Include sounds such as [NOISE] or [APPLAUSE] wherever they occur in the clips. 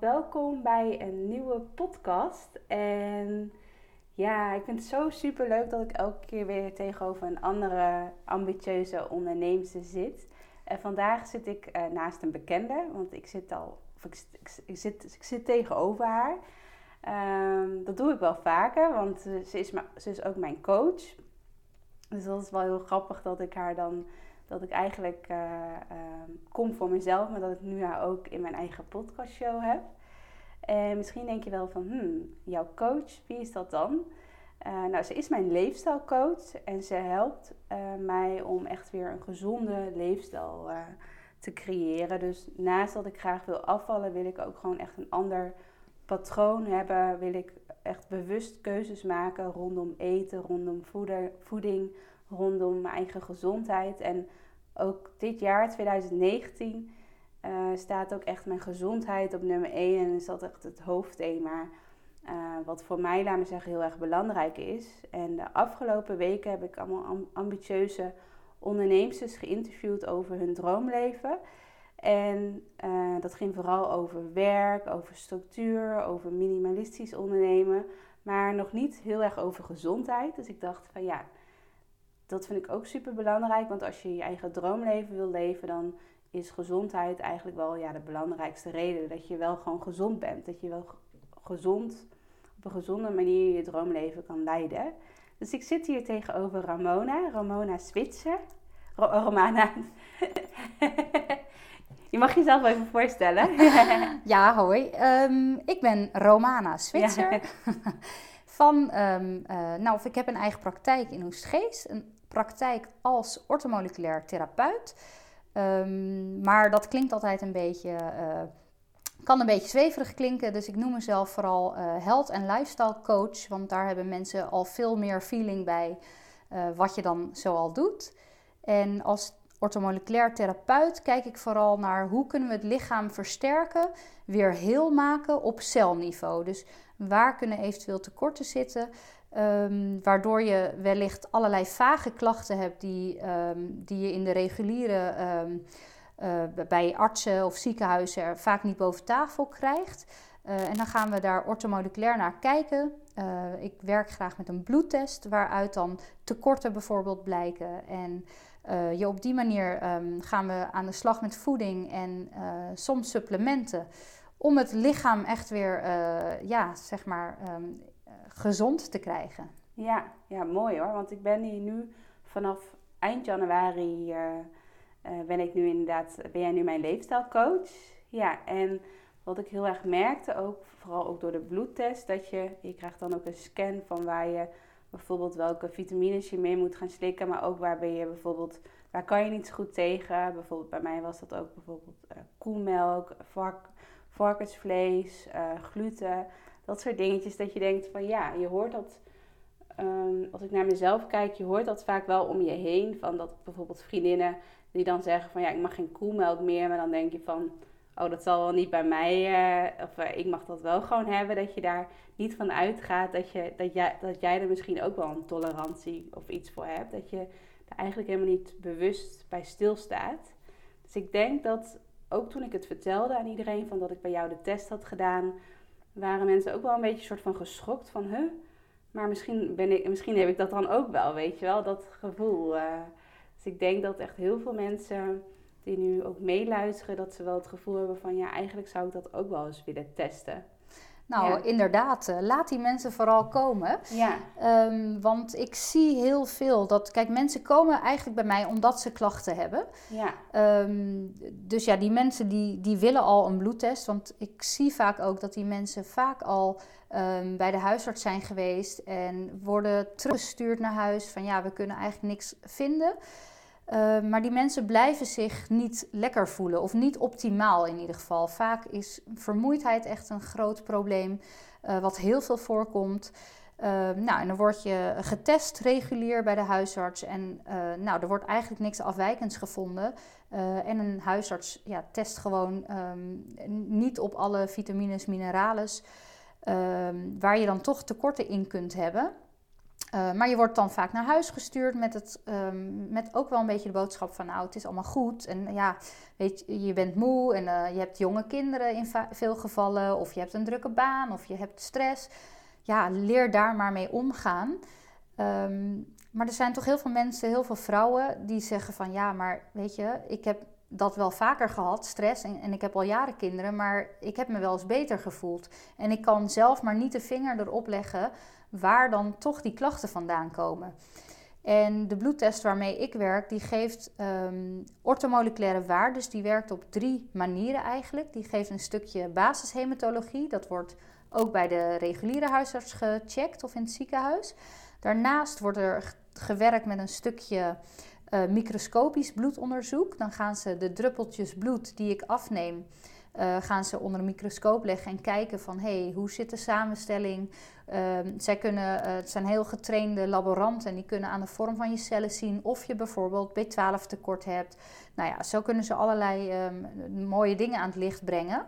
Welkom bij een nieuwe podcast. En ja, ik vind het zo super leuk dat ik elke keer weer tegenover een andere ambitieuze onderneemster zit. En vandaag zit ik eh, naast een bekende, want ik zit al, of ik, zit, ik zit tegenover haar. Ehm, dat doe ik wel vaker, want ze, is ze is ook mijn coach. Dus dat is wel heel grappig dat ik haar dan, dat ik eigenlijk eh, ehm, kom voor mezelf, maar dat ik nu haar ook in mijn eigen podcastshow heb. En misschien denk je wel van, hmm, jouw coach, wie is dat dan? Eh, nou, ze is mijn leefstijlcoach en ze helpt eh, mij om echt weer een gezonde leefstijl te creëren. Dus naast dat ik graag wil afvallen, wil ik ook gewoon echt een ander patroon hebben. Wil ik echt bewust keuzes maken rondom eten, rondom voeding, rondom mijn eigen gezondheid. En ook dit jaar, 2019, eh, staat ook echt mijn gezondheid op nummer 1 en is dat echt het hoofdthema. Uh, wat voor mij, laat me zeggen, heel erg belangrijk is. En de afgelopen weken heb ik allemaal am- ambitieuze onderneemsters geïnterviewd over hun droomleven. En uh, dat ging vooral over werk, over structuur, over minimalistisch ondernemen. Maar nog niet heel erg over gezondheid. Dus ik dacht van ja, dat vind ik ook super belangrijk. Want als je je eigen droomleven wil leven, dan is gezondheid eigenlijk wel ja, de belangrijkste reden. Dat je wel gewoon gezond bent. Dat je wel gezond, op een gezonde manier je droomleven kan leiden. Dus ik zit hier tegenover Ramona, Ramona Switzer. Ro Romana. [LAUGHS] je mag jezelf even voorstellen. [LAUGHS] ja, hoi. Um, ik ben Romana Switzer. Ja. [LAUGHS] Van, um, uh, nou, ik heb een eigen praktijk in Oestgeest. Een praktijk als ortomoleculair therapeut. Um, maar dat klinkt altijd een beetje, uh, kan een beetje zweverig klinken. Dus ik noem mezelf vooral uh, health en lifestyle coach. Want daar hebben mensen al veel meer feeling bij uh, wat je dan zoal doet. En als ortomoleculair therapeut kijk ik vooral naar hoe kunnen we het lichaam versterken, weer heel maken op celniveau. Dus waar kunnen eventueel tekorten zitten, um, waardoor je wellicht allerlei vage klachten hebt die, um, die je in de reguliere um, bij artsen of ziekenhuizen vaak niet boven tafel krijgt. Uh, en dan gaan we daar ortomoleculair naar kijken. Uh, ik werk graag met een bloedtest waaruit dan tekorten bijvoorbeeld blijken. En je op die manier gaan we aan de slag met voeding en soms supplementen. Om het lichaam echt weer, ja, zeg maar, gezond te krijgen. Ja, ja, mooi hoor. Want ik ben hier nu vanaf eind januari ben ik nu inderdaad, ben jij nu mijn leefstijlcoach. Ja, en wat ik heel erg merkte, ook vooral ook door de bloedtest, dat je, je krijgt dan ook een scan van waar je bijvoorbeeld welke vitamines je mee moet gaan slikken, maar ook waar ben je bijvoorbeeld, waar kan je niet goed tegen. Bijvoorbeeld bij mij was dat ook bijvoorbeeld uh, koemelk, vark, varkensvlees, gluten, dat soort dingetjes. Dat je denkt van ja, je hoort dat, um, als ik naar mezelf kijk, je hoort dat vaak wel om je heen. Van dat bijvoorbeeld vriendinnen die dan zeggen van ja, ik mag geen koemelk meer, maar dan denk je van oh, dat zal wel niet bij mij, uh, of uh, ik mag dat wel gewoon hebben. Dat je daar niet van uitgaat dat, je, dat, jij, dat jij er misschien ook wel een tolerantie of iets voor hebt. Dat je er eigenlijk helemaal niet bewust bij stilstaat. Dus ik denk dat ook toen ik het vertelde aan iedereen van dat ik bij jou de test had gedaan, waren mensen ook wel een beetje soort van geschokt van, huh? Maar misschien, ben ik, misschien heb ik dat dan ook wel, weet je wel, dat gevoel. Uh, dus ik denk dat echt heel veel mensen die nu ook meeluisteren, dat ze wel het gevoel hebben van ja, eigenlijk zou ik dat ook wel eens willen testen. Nou, ja. inderdaad. Uh, laat die mensen vooral komen. Ja. Um, want ik zie heel veel dat, kijk, mensen komen eigenlijk bij mij omdat ze klachten hebben. Ja. Um, dus ja, die mensen die, die willen al een bloedtest. Want ik zie vaak ook dat die mensen vaak al um, bij de huisarts zijn geweest en worden teruggestuurd naar huis van ja, we kunnen eigenlijk niks vinden. Eh, maar die mensen blijven zich niet lekker voelen of niet optimaal in ieder geval. Vaak is vermoeidheid echt een groot probleem, eh, wat heel veel voorkomt. Uh, nou, en dan word je getest regulier bij de huisarts. En nou, er wordt eigenlijk niks afwijkends gevonden. En een huisarts ja, test gewoon um, niet op alle vitamines, minerales, um, waar je dan toch tekorten in kunt hebben. Uh, maar je wordt dan vaak naar huis gestuurd met, het, um, met ook wel een beetje de boodschap van nou, het is allemaal goed. En ja, weet je, je bent moe en uh, je hebt jonge kinderen in veel gevallen. Of je hebt een drukke baan of je hebt stress. Ja, leer daar maar mee omgaan. Um, maar er zijn toch heel veel mensen, heel veel vrouwen die zeggen van ja, maar weet je, ik heb dat wel vaker gehad, stress. En, en, ik heb al jaren kinderen, maar ik heb me wel eens beter gevoeld. En ik kan zelf maar niet de vinger erop leggen waar dan toch die klachten vandaan komen. En de bloedtest waarmee ik werk, die geeft um, ortomoleculaire waarden. Dus die werkt op drie manieren eigenlijk. Die geeft een stukje basishematologie. Dat wordt ook bij de reguliere huisarts gecheckt of in het ziekenhuis. Daarnaast wordt er gewerkt met een stukje uh, microscopisch bloedonderzoek. Dan gaan ze de druppeltjes bloed die ik afneem, uh, gaan ze onder een microscoop leggen en kijken van hey, hoe zit de samenstelling. Uh, zij kunnen, uh, het zijn heel getrainde laboranten en die kunnen aan de vorm van je cellen zien of je bijvoorbeeld B12 tekort hebt. Nou ja, zo kunnen ze allerlei um, mooie dingen aan het licht brengen.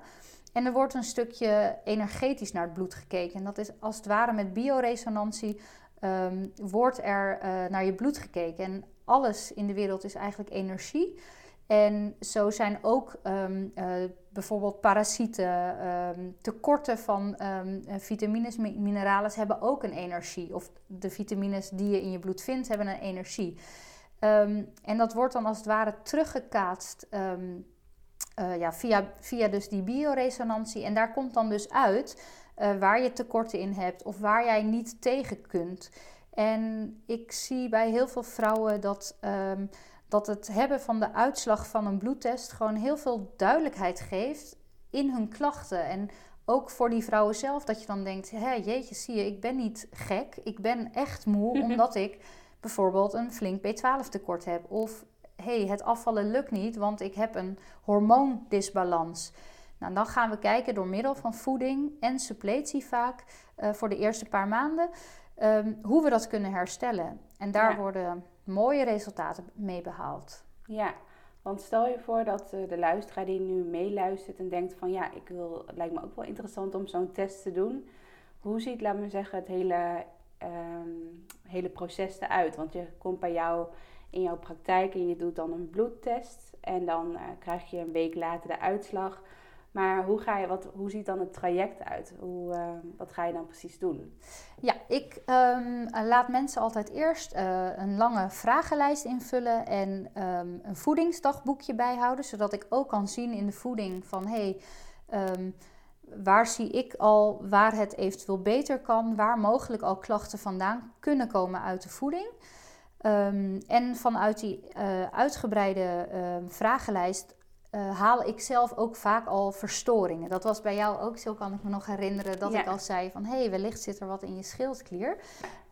En er wordt een stukje energetisch naar het bloed gekeken. En dat is als het ware met bioresonantie um, wordt er uh, naar je bloed gekeken. En alles in de wereld is eigenlijk energie. En zo zijn ook um, uh, bijvoorbeeld parasieten, um, tekorten van um, vitamines, mineralen hebben ook een energie. Of de vitamines die je in je bloed vindt, hebben een energie. en dat wordt dan als het ware teruggekaatst uh, ja, via, via dus die bioresonantie. En daar komt dan dus uit waar je tekorten in hebt of waar jij niet tegen kunt. En ik zie bij heel veel vrouwen dat, dat het hebben van de uitslag van een bloedtest gewoon heel veel duidelijkheid geeft in hun klachten. En ook voor die vrouwen zelf, dat je dan denkt: hé, jeetje, zie je, ik ben niet gek. Ik ben echt moe [LAUGHS] omdat ik bijvoorbeeld een flink B12 tekort heb. Of hé, hey, het afvallen lukt niet, want ik heb een hormoondisbalans. Nou, dan gaan we kijken door middel van voeding en suppletie vaak uh, voor de eerste paar maanden um, hoe we dat kunnen herstellen. En daar ja. worden mooie resultaten mee behaald. Ja, want stel je voor dat uh, de luisteraar die nu meeluistert en denkt van ja, ik wil, het lijkt me ook wel interessant om zo'n test te doen. Hoe ziet, laat me zeggen, het hele, um, hele proces eruit? Want je komt bij jou in jouw praktijk en je doet dan een bloedtest en dan uh, krijg je een week later de uitslag. Maar hoe, ga je, wat, hoe ziet dan het traject uit? Hoe, uh, wat ga je dan precies doen? Ja, ik um, laat mensen altijd eerst uh, een lange vragenlijst invullen en um, een voedingsdagboekje bijhouden, zodat ik ook kan zien in de voeding van hé, hey, waar zie ik al waar het eventueel beter kan, waar mogelijk al klachten vandaan kunnen komen uit de voeding. En vanuit die uh, uitgebreide vragenlijst uh, haal ik zelf ook vaak al verstoringen. Dat was bij jou ook zo, kan ik me nog herinneren, dat ja. ik al zei van... hé, hey, wellicht zit er wat in je schildklier.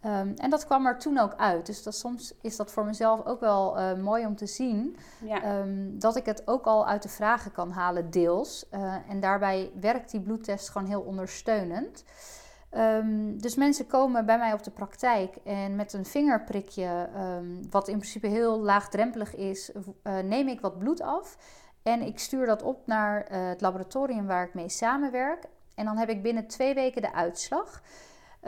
Um, en dat kwam er toen ook uit. Dus dat, soms is dat voor mezelf ook wel uh, mooi om te zien... Ja. Um, dat ik het ook al uit de vragen kan halen, deels. Uh, en daarbij werkt die bloedtest gewoon heel ondersteunend... Um, dus mensen komen bij mij op de praktijk en met een vingerprikje, um, wat in principe heel laagdrempelig is, uh, neem ik wat bloed af. En ik stuur dat op naar uh, het laboratorium waar ik mee samenwerk. En dan heb ik binnen twee weken de uitslag.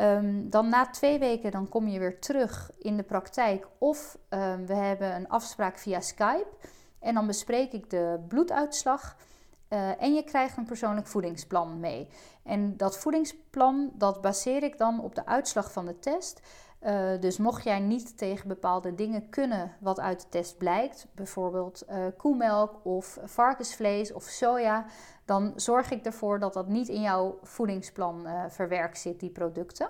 Um, dan na twee weken dan kom je weer terug in de praktijk. Of we hebben een afspraak via Skype. En dan bespreek ik de bloeduitslag. Uh, en je krijgt een persoonlijk voedingsplan mee. En dat voedingsplan, dat baseer ik dan op de uitslag van de test. Uh, dus mocht jij niet tegen bepaalde dingen kunnen wat uit de test blijkt, bijvoorbeeld uh, koemelk of varkensvlees of soja, dan zorg ik ervoor dat dat niet in jouw voedingsplan uh, verwerkt zit, die producten.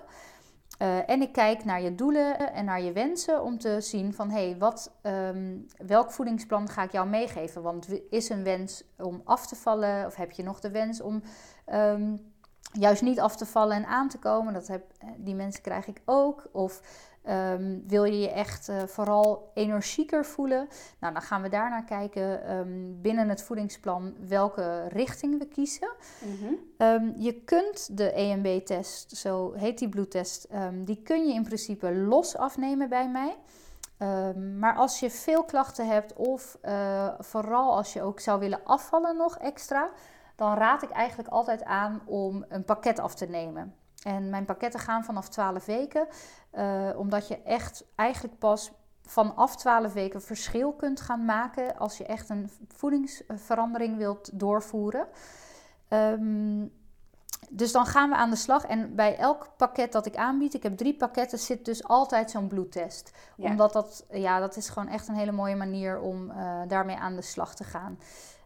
en ik kijk naar je doelen en naar je wensen om te zien van hé, hey, wat, um, welk voedingsplan ga ik jou meegeven? Want is een wens om af te vallen of heb je nog de wens om um, juist niet af te vallen en aan te komen. Dat heb, die mensen krijg ik ook. Of Ehm, wil je je echt eh, vooral energieker voelen? Nou, dan gaan we daarnaar kijken ehm, binnen het voedingsplan welke richting we kiezen. Mhm. Ehm, je kunt de EMB-test, zo heet die bloedtest, die kun je in principe los afnemen bij mij. Maar als je veel klachten hebt of eh, vooral als je ook zou willen afvallen nog extra, dan raad ik eigenlijk altijd aan om een pakket af te nemen. En mijn pakketten gaan vanaf 12 weken, eh, omdat je echt eigenlijk pas vanaf 12 weken verschil kunt gaan maken als je echt een voedingsverandering wilt doorvoeren. Ehm, dus dan gaan we aan de slag. En bij elk pakket dat ik aanbied, ik heb drie pakketten, zit dus altijd zo'n bloedtest. Ja. Omdat dat, ja, dat is gewoon echt een hele mooie manier om eh, daarmee aan de slag te gaan.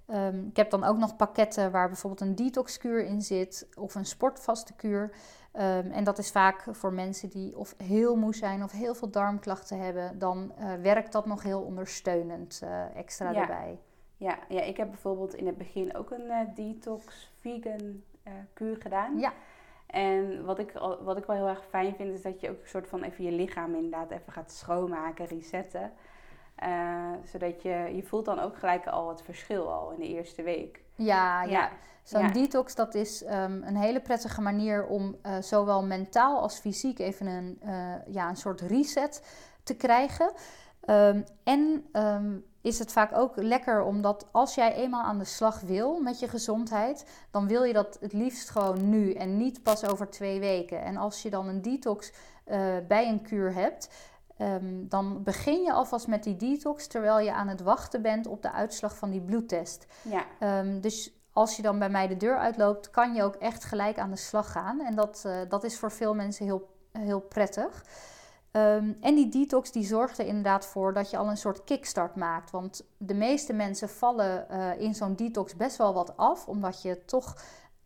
Ehm, ik heb dan ook nog pakketten waar bijvoorbeeld een detoxkuur in zit of een sportvaste kuur. Ehm, en dat is vaak voor mensen die of heel moe zijn of heel veel darmklachten hebben. Dan eh, werkt dat nog heel ondersteunend eh, extra Ja. erbij. Ja, ja, ik heb bijvoorbeeld in het begin ook een eh, detox vegan kuur gedaan. Ja. En wat ik, al- wat ik wel heel erg fijn vind, is dat je ook een soort van even je lichaam inderdaad even gaat schoonmaken, resetten. Eh, zodat je, je voelt dan ook gelijk al het verschil al in de eerste week. Ja, ja. Ja. Zo'n Ja. detox, dat is ehm, een hele prettige manier om eh, zowel mentaal als fysiek even een, eh, ja, een soort reset te krijgen. Ehm, en ehm, is het vaak ook lekker omdat als jij eenmaal aan de slag wil met je gezondheid, dan wil je dat het liefst gewoon nu en niet pas over twee weken. En als je dan een detox bij een kuur hebt, ehm, dan begin je alvast met die detox terwijl je aan het wachten bent op de uitslag van die bloedtest. Ja, Ehm, dus als je dan bij mij de deur uitloopt, kan je ook echt gelijk aan de slag gaan. En dat, eh, dat is voor veel mensen heel, heel prettig. Ehm, en die detox die zorgt er inderdaad voor dat je al een soort kickstart maakt. Want de meeste mensen vallen eh, in zo'n detox best wel wat af, omdat je toch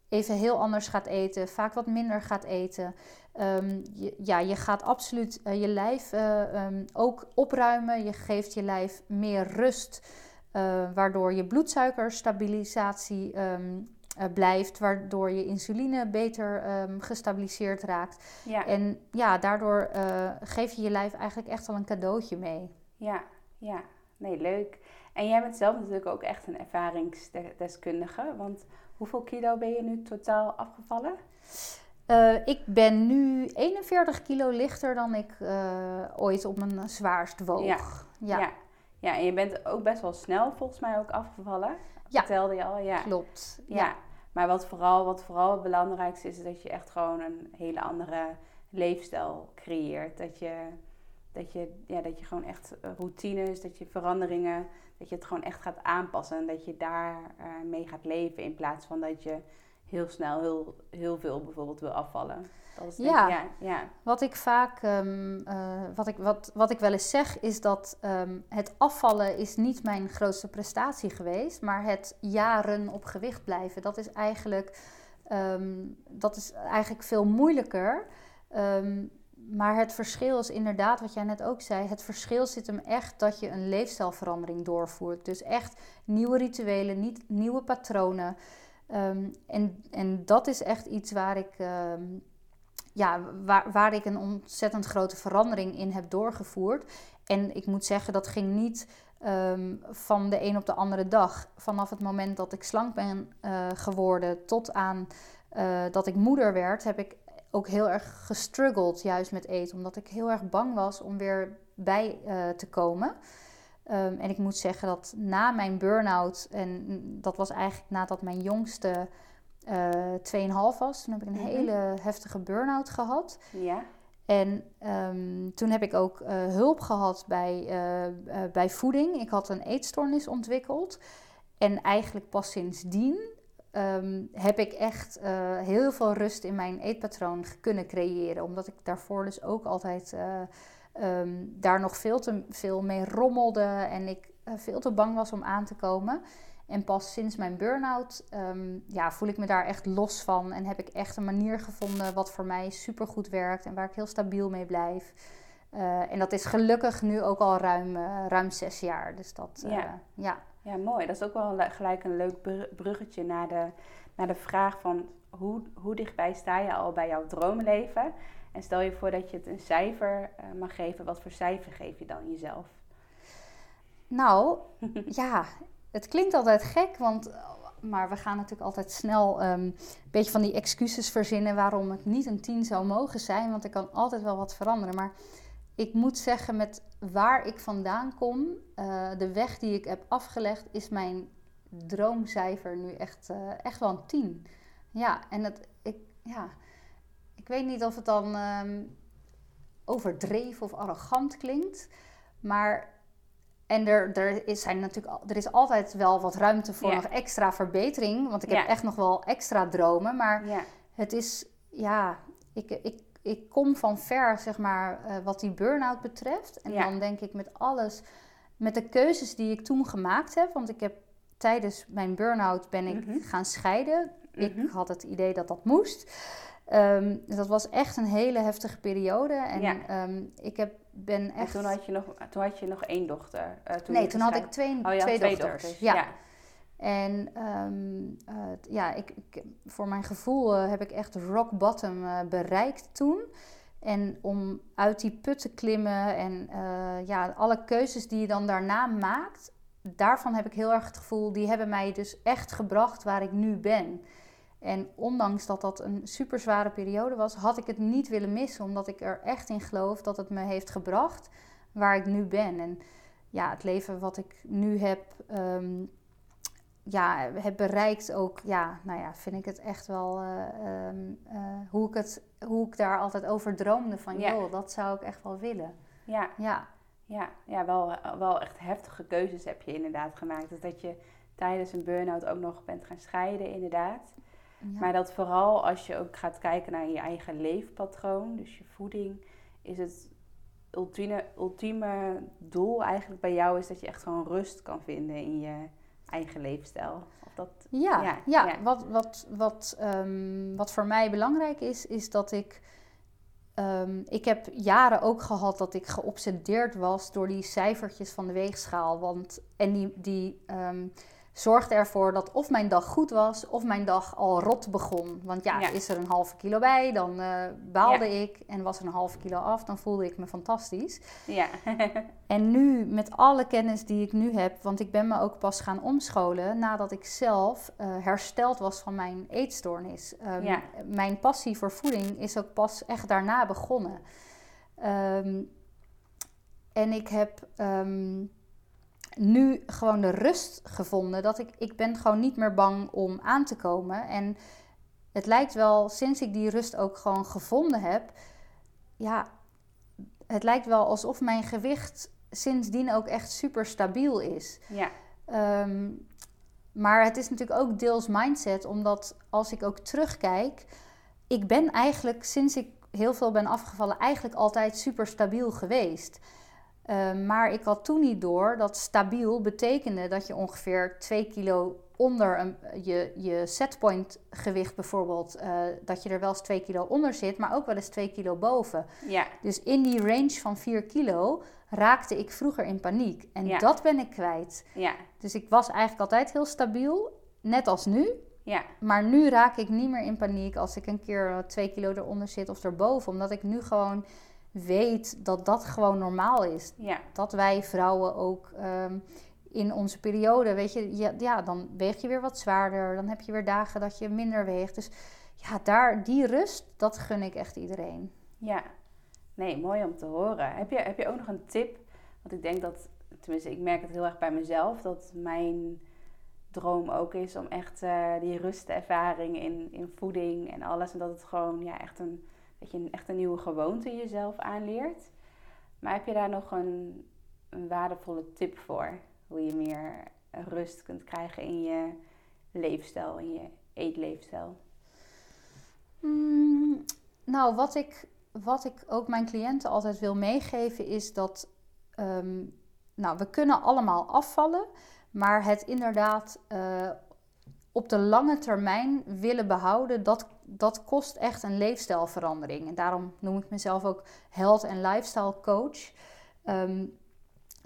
even heel anders gaat eten, vaak wat minder gaat eten. Ehm, je, ja, je gaat absoluut eh, je lijf eh, ehm, ook opruimen. Je geeft je lijf meer rust. Eh, waardoor je bloedsuikerstabilisatie ehm, eh, blijft, waardoor je insuline beter gestabiliseerd raakt. ja, En ja, daardoor geef je je lijf eigenlijk echt al een cadeautje mee. ja, ja. Nee, leuk. En jij bent zelf natuurlijk ook echt een ervaringsdeskundige. Want hoeveel kilo ben je nu totaal afgevallen? Eh, ik ben nu 41 kilo lichter dan ik eh, ooit op mijn zwaarst woog. Ja. ja, ja. Ja, en je bent ook best wel snel volgens mij ook afgevallen. Ja. Vertelde je al, ja. klopt. Ja. Maar wat vooral, wat vooral het belangrijkste is, is dat je echt gewoon een hele andere leefstijl creëert. Dat je, dat je, ja, dat je gewoon echt eh, routines, dat je veranderingen, dat je het gewoon echt gaat aanpassen. En dat je daar mee gaat leven in plaats van dat je heel snel heel, heel veel bijvoorbeeld wil afvallen. Dat is ik- Ja. ja, Wat ik vaak, ehm, eh, wat, ik, wat, wat ik wel eens zeg, is dat ehm, het afvallen is niet mijn grootste prestatie geweest, maar het jaren op gewicht blijven, dat is eigenlijk, ehm, dat is eigenlijk veel moeilijker. Maar het verschil is inderdaad, wat jij net ook zei, het verschil zit hem echt dat je een leefstijlverandering doorvoert. Dus echt nieuwe rituelen, niet nieuwe patronen. Ehm, en, en dat is echt iets waar ik ehm, ja, waar, waar ik een ontzettend grote verandering in heb doorgevoerd. En ik moet zeggen, dat ging niet ehm, van de een op de andere dag. Vanaf het moment dat ik slank ben eh, geworden tot aan eh, dat ik moeder werd, heb ik ook heel erg gestruggeld juist met eten. Omdat ik heel erg bang was om weer bij eh, te komen. Ehm, en ik moet zeggen dat na mijn burn-out, en dat was eigenlijk nadat mijn jongste eh 2,5 was, toen heb ik een Mhm. hele heftige burn-out gehad. ja. En ehm, toen heb ik ook eh, hulp gehad bij, eh, bij voeding. Ik had een eetstoornis ontwikkeld. En eigenlijk pas sindsdien ehm, heb ik echt heel veel rust in mijn eetpatroon kunnen creëren. Omdat ik daarvoor dus ook altijd eh, ehm, daar nog veel te veel mee rommelde. En ik eh, veel te bang was om aan te komen. En pas sinds mijn burn-out ehm, ja, voel ik me daar echt los van. En heb ik echt een manier gevonden wat voor mij supergoed werkt. En waar ik heel stabiel mee blijf. Eh, en dat is gelukkig nu ook al ruim, eh, ruim zes jaar. Dus dat, Ja. ja. Ja, mooi. Dat is ook wel gelijk een leuk br- bruggetje naar de, naar de vraag van hoe, hoe dichtbij sta je al bij jouw droomleven? En stel je voor dat je het een cijfer eh, mag geven. Wat voor cijfer geef je dan jezelf? Nou, [LAUGHS] ja, het klinkt altijd gek, want, maar we gaan natuurlijk altijd snel ehm, een beetje van die excuses verzinnen waarom het niet een 10 zou mogen zijn, want er kan altijd wel wat veranderen. Maar ik moet zeggen, met waar ik vandaan kom, eh, de weg die ik heb afgelegd, is mijn droomcijfer nu echt, eh, echt wel een 10. Ja, en het, ik, ja, ik weet niet of het dan ehm, overdreven of arrogant klinkt, maar en er, er, is, zijn natuurlijk, er is altijd wel wat ruimte voor Ja. nog extra verbetering. Want ik heb Ja. echt nog wel extra dromen. Maar Ja, het is, ja, ik, ik, ik kom van ver, zeg maar, eh, wat die burn-out betreft. En dan denk ik met alles, met de keuzes die ik toen gemaakt heb. Want ik heb tijdens mijn burn-out ben ik Mhm. gaan scheiden. Ik Mhm. had het idee dat dat moest. Ehm, dus dat was echt een hele heftige periode. En Ja. ehm, ik heb, ben en echt... toen had je nog, toen had je nog één dochter. eh, toen nee, toen had ik twee, Oh, twee, twee dochters. dochters. Ja. En ehm, eh, ja, ik, ik, voor mijn gevoel eh, heb ik echt rock bottom eh, bereikt toen. En om uit die put te klimmen en ja, alle keuzes die je dan daarna maakt, daarvan heb ik heel erg het gevoel, die hebben mij dus echt gebracht waar ik nu ben. En ondanks dat dat een super zware periode was, had ik het niet willen missen, omdat ik er echt in geloof dat het me heeft gebracht waar ik nu ben. En ja, het leven wat ik nu heb, ehm, ja, heb bereikt ook, ja, nou ja, vind ik het echt wel eh, ehm, eh, hoe, ik het, hoe ik daar altijd over droomde van, Ja. joh, dat zou ik echt wel willen. Ja, Ja, ja, ja wel, wel echt heftige keuzes heb je inderdaad gemaakt. Dus dat je tijdens een burn-out ook nog bent gaan scheiden, inderdaad. Ja. Maar dat vooral als je ook gaat kijken naar je eigen leefpatroon, dus je voeding, is het ultieme, ultieme doel eigenlijk bij jou is dat je echt gewoon rust kan vinden in je eigen leefstijl. Of dat, Ja, Ja, ja, ja. Wat, wat, wat, ehm, wat voor mij belangrijk is, is dat ik. ehm, ik heb jaren ook gehad dat ik geobsedeerd was door die cijfertjes van de weegschaal. Want, en die, die ehm, zorgde ervoor dat of mijn dag goed was, of mijn dag al rot begon. Want ja, Ja. is er een halve kilo bij, dan eh, baalde Ja. ik. En was er een halve kilo af, dan voelde ik me fantastisch. ja, [LAUGHS] En nu, met alle kennis die ik nu heb, want ik ben me ook pas gaan omscholen nadat ik zelf eh, hersteld was van mijn eetstoornis. Ehm, Ja. Mijn passie voor voeding is ook pas echt daarna begonnen. Ehm, en ik heb ehm, nu gewoon de rust gevonden dat ik, ik ben gewoon niet meer bang om aan te komen. En het lijkt wel, sinds ik die rust ook gewoon gevonden heb, ja, het lijkt wel alsof mijn gewicht sindsdien ook echt super stabiel is. ja, Ehm, maar het is natuurlijk ook deels mindset, omdat als ik ook terugkijk, ik ben eigenlijk sinds ik heel veel ben afgevallen, eigenlijk altijd super stabiel geweest. Ehm, maar ik had toen niet door dat stabiel betekende dat je ongeveer 2 kilo onder een, je, je setpoint gewicht bijvoorbeeld, eh, dat je er wel eens 2 kilo onder zit, maar ook wel eens 2 kilo boven. ja, Dus in die range van 4 kilo raakte ik vroeger in paniek. En Ja. dat ben ik kwijt. ja, Dus ik was eigenlijk altijd heel stabiel, net als nu. ja, Maar nu raak ik niet meer in paniek als ik een keer eh, 2 kilo eronder zit of erboven. Omdat ik nu gewoon weet dat dat gewoon normaal is. ja, Dat wij vrouwen ook ehm, in onze periode, weet je, ja, ja, dan weeg je weer wat zwaarder. Dan heb je weer dagen dat je minder weegt. Dus ja, daar, die rust, dat gun ik echt iedereen. ja. Nee, mooi om te horen. Heb je, heb je ook nog een tip? Want ik denk dat, tenminste, ik merk het heel erg bij mezelf, dat mijn droom ook is om echt eh, die rustervaring in, in voeding en alles. En dat het gewoon ja, echt, een, dat je echt een nieuwe gewoonte jezelf aanleert. Maar heb je daar nog een, een waardevolle tip voor? Hoe je meer rust kunt krijgen in je leefstijl, in je eetleefstijl? Mm, nou, wat ik, wat ik ook mijn cliënten altijd wil meegeven is dat ehm, nou, we kunnen allemaal afvallen, maar het inderdaad eh, op de lange termijn willen behouden, dat, dat kost echt een leefstijlverandering. En daarom noem ik mezelf ook health en lifestyle coach. Ehm,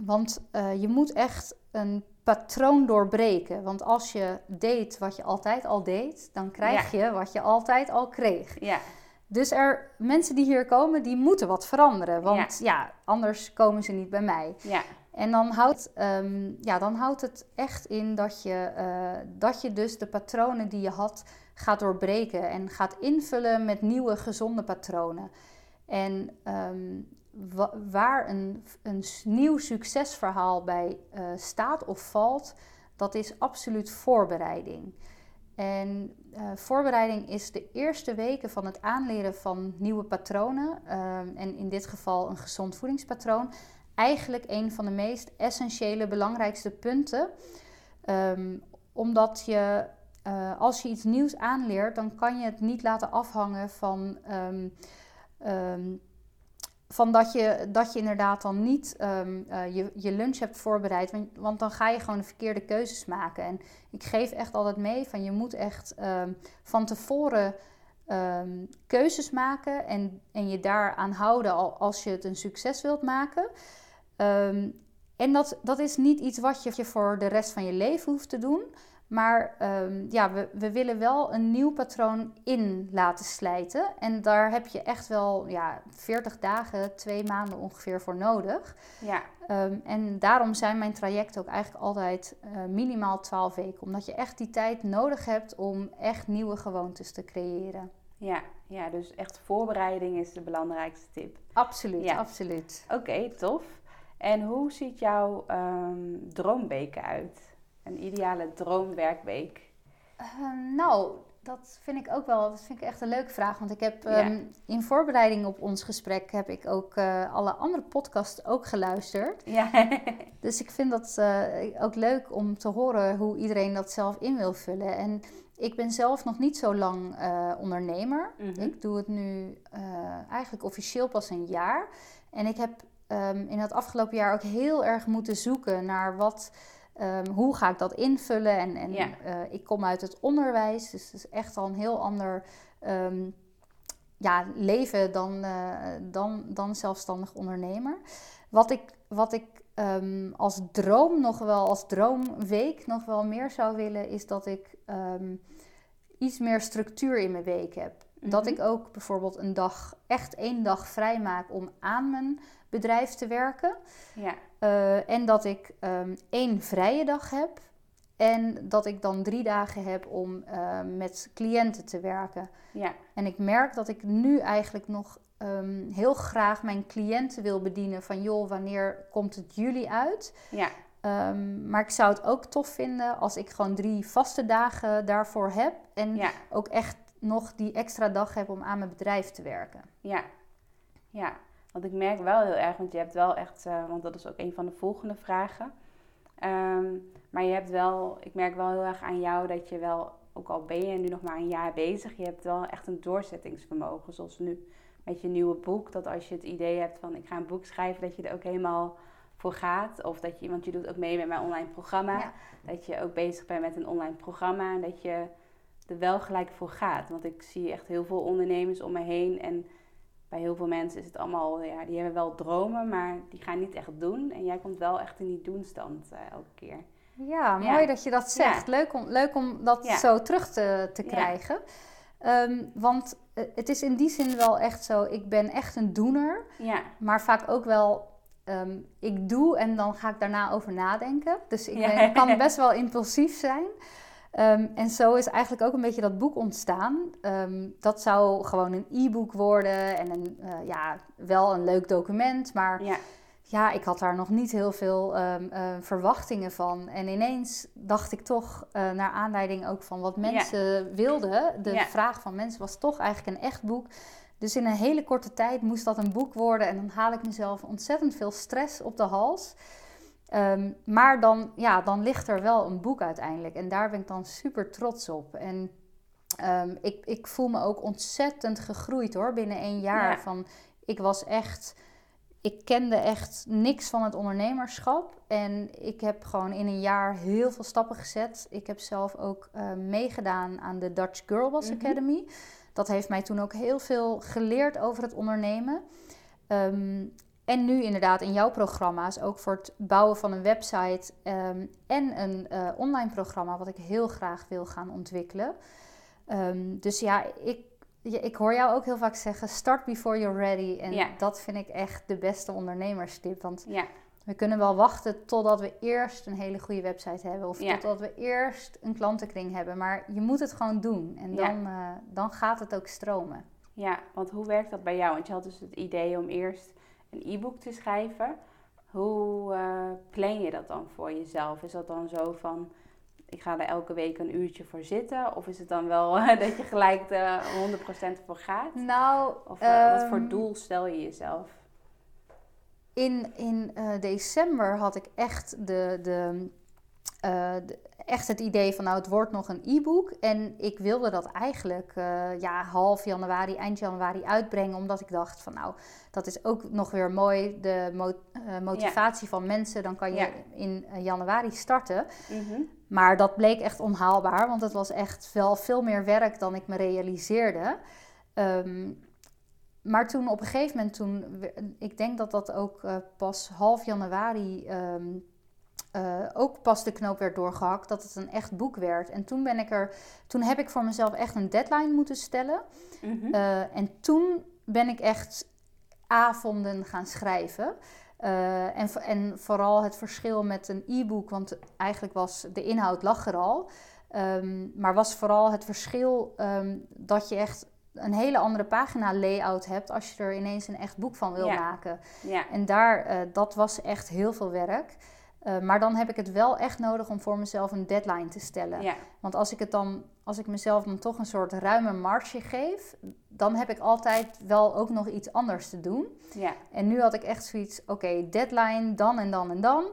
want eh, je moet echt een patroon doorbreken. Want als je deed wat je altijd al deed, dan krijg je wat je altijd al kreeg. Ja, Dus er, mensen die hier komen, die moeten wat veranderen. Want ja, anders komen ze niet bij mij. Ja, En dan houdt, ehm, ja, dan houdt het echt in dat je, eh, dat je dus de patronen die je had gaat doorbreken en gaat invullen met nieuwe gezonde patronen. En ehm, wa- waar een, een nieuw succesverhaal bij eh, staat of valt, dat is absoluut voorbereiding. En eh, voorbereiding is de eerste weken van het aanleren van nieuwe patronen. ehm, en in dit geval een gezond voedingspatroon eigenlijk een van de meest essentiële, belangrijkste punten. Ehm, omdat je, eh, als je iets nieuws aanleert, dan kan je het niet laten afhangen van, ehm, ehm, van dat, je, dat je inderdaad dan niet eh, je, je lunch hebt voorbereid. Want, dan ga je gewoon de verkeerde keuzes maken. En ik geef echt altijd mee van je moet echt van tevoren ehm, keuzes maken en, en je daaraan houden al- als je het een succes wilt maken. Ehm, en dat, dat is niet iets wat je voor de rest van je leven hoeft te doen. Maar ehm, ja, we, we willen wel een nieuw patroon in laten slijten. En daar heb je echt wel ja, 40 dagen, twee maanden ongeveer voor nodig. ja, Ehm, en daarom zijn mijn trajecten ook eigenlijk altijd eh, minimaal 12 weken. Omdat je echt die tijd nodig hebt om echt nieuwe gewoontes te creëren. ja, ja. Dus echt voorbereiding is de belangrijkste tip. Absoluut, Ja. absoluut. Oké, tof. En hoe ziet jouw ehm droomweek uit? Een ideale droomwerkweek? Ehm, nou, dat vind ik ook wel, dat vind ik echt een leuke vraag. Want ik heb Ja. ehm, in voorbereiding op ons gesprek heb ik ook eh, alle andere podcasts ook geluisterd. Ja, [LAUGHS] Dus ik vind dat eh, ook leuk om te horen hoe iedereen dat zelf in wil vullen. En ik ben zelf nog niet zo lang eh, ondernemer. Mhm. Ik doe het nu eigenlijk officieel pas een jaar. En ik heb ehm, in het afgelopen jaar ook heel erg moeten zoeken naar wat, ehm, hoe ga ik dat invullen. En, en Ja. eh, ik kom uit het onderwijs, dus het is echt al een heel ander ehm, ja, leven dan, eh, dan, dan zelfstandig ondernemer. Wat ik, wat ik als droom nog wel, als droomweek nog wel meer zou willen, is dat ik iets meer structuur in mijn week heb. Dat Mhm. ik ook bijvoorbeeld een dag, echt één dag vrij maak om aan mijn bedrijf te werken. ja, Eh, en dat ik ehm, één vrije dag heb. En dat ik dan drie dagen heb om eh, met cliënten te werken. ja, En ik merk dat ik nu eigenlijk nog ehm, heel graag mijn cliënten wil bedienen. Van joh, wanneer komt het jullie uit? ja, Ehm, maar ik zou het ook tof vinden als ik gewoon drie vaste dagen daarvoor heb. En ja, ook echt nog die extra dag heb om aan mijn bedrijf te werken. ja, ja. Want ik merk wel heel erg, want je hebt wel echt, eh, want dat is ook een van de volgende vragen. Ehm, maar je hebt wel, ik merk wel heel erg aan jou dat je wel, ook al ben je nu nog maar een jaar bezig, je hebt wel echt een doorzettingsvermogen. Zoals nu met je nieuwe boek, dat als je het idee hebt van ik ga een boek schrijven, dat je er ook helemaal voor gaat. Of dat je, want je doet ook mee met mijn online programma, Ja. dat je ook bezig bent met een online programma en dat je er wel gelijk voor gaat. Want ik zie echt heel veel ondernemers om me heen en bij heel veel mensen is het allemaal, ja, die hebben wel dromen, maar die gaan niet echt doen. En jij komt wel echt in die doenstand eh, elke keer. Ja, Ja. mooi dat je dat zegt. Leuk, om, leuk om dat Ja. zo terug te, te krijgen. Ehm, want eh, het is in die zin wel echt zo, ik ben echt een doener. Ja, Maar vaak ook wel, ehm, ik doe en dan ga ik daarna over nadenken. Dus ik ben, kan [LAUGHS] best wel impulsief zijn. Ehm, en zo is eigenlijk ook een beetje dat boek ontstaan. Ehm, dat zou gewoon een e-book worden en een, eh, ja, wel een leuk document. Maar ja, ja, ik had daar nog niet heel veel ehm, eh, verwachtingen van. En ineens dacht ik toch, eh, naar aanleiding ook van wat mensen wilden, de Ja. vraag van mensen was toch eigenlijk een echt boek. Dus in een hele korte tijd moest dat een boek worden en dan haal ik mezelf ontzettend veel stress op de hals. Ehm, maar dan, ja, dan ligt er wel een boek uiteindelijk en daar ben ik dan super trots op. En ehm, ik, ik voel me ook ontzettend gegroeid hoor, binnen één jaar. Ja. Van, ik was echt ik kende echt niks van het ondernemerschap. En ik heb gewoon in een jaar heel veel stappen gezet. Ik heb zelf ook eh, meegedaan aan de Dutch Girl Boss Mhm. Academy. Dat heeft mij toen ook heel veel geleerd over het ondernemen. Ehm, en nu inderdaad in jouw programma's, ook voor het bouwen van een website ehm, en een eh, online programma, wat ik heel graag wil gaan ontwikkelen. Ehm, dus ja, ik, ja, ik hoor jou ook heel vaak zeggen: start before you're ready. En Ja. dat vind ik echt de beste ondernemerstip. Want Ja, we kunnen wel wachten totdat we eerst een hele goede website hebben. Of totdat we eerst een klantenkring hebben. Maar je moet het gewoon doen. En dan, eh, dan gaat het ook stromen. ja, want hoe werkt dat bij jou? Want je had dus het idee om eerst een e-book te schrijven. Hoe eh, plan je dat dan voor jezelf? Is dat dan zo van, ik ga er elke week een uurtje voor zitten? Of is het dan wel [LAUGHS] dat je gelijk er 100% voor gaat? Nou, Of eh, wat voor ehm, doel stel je jezelf? In, in eh, december had ik echt, de, de, de- echt het idee van, nou, het wordt nog een e-book. En ik wilde dat eigenlijk eh, ja, half januari, eind januari uitbrengen. Omdat ik dacht van, nou, dat is ook nog weer mooi. De mo- eh, motivatie van mensen, dan kan je Ja. in eh, januari starten. Mhm. Maar dat bleek echt onhaalbaar, want het was echt wel veel meer werk dan ik me realiseerde. Ehm, maar toen op een gegeven moment, toen, ik denk dat dat ook pas half januari ehm, eh, ook pas de knoop werd doorgehakt, dat het een echt boek werd. En toen ben ik er, toen heb ik voor mezelf echt een deadline moeten stellen. Mhm. Eh, en toen ben ik echt avonden gaan schrijven. Eh, en, en vooral het verschil met een e-book, want eigenlijk was de inhoud lag er al. Ehm, maar was vooral het verschil ehm, dat je echt een hele andere pagina layout hebt als je er ineens een echt boek van wil Ja. maken. ja, En daar, dat was echt heel veel werk. Eh, maar dan heb ik het wel echt nodig om voor mezelf een deadline te stellen. ja, Want als ik het dan, als ik mezelf dan toch een soort ruime marge geef, dan heb ik altijd wel ook nog iets anders te doen. ja, En nu had ik echt zoiets, oké, deadline, dan en dan en dan.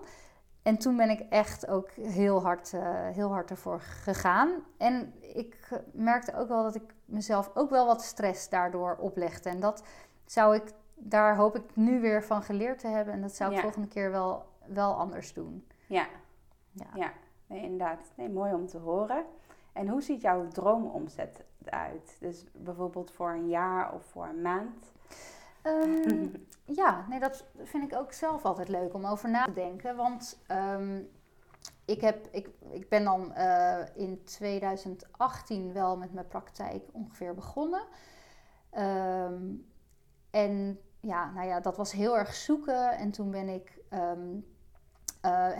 En toen ben ik echt ook heel hard, eh, heel hard ervoor gegaan. En ik merkte ook wel dat ik mezelf ook wel wat stress daardoor oplegde. En dat zou ik, daar hoop ik nu weer van geleerd te hebben. En dat zou ik Ja. volgende keer wel, wel anders doen. ja. Ja. Ja, nee, inderdaad. Nee, mooi om te horen. En hoe ziet jouw droomomzet eruit? Dus bijvoorbeeld voor een jaar of voor een maand? Ehm, [LAUGHS] ja, nee, dat vind ik ook zelf altijd leuk om over na te denken. Want ehm, ik, heb, ik, ik ben dan eh, in 2018 wel met mijn praktijk ongeveer begonnen. Ehm, en ja, nou ja, dat was heel erg zoeken. En toen ben ik,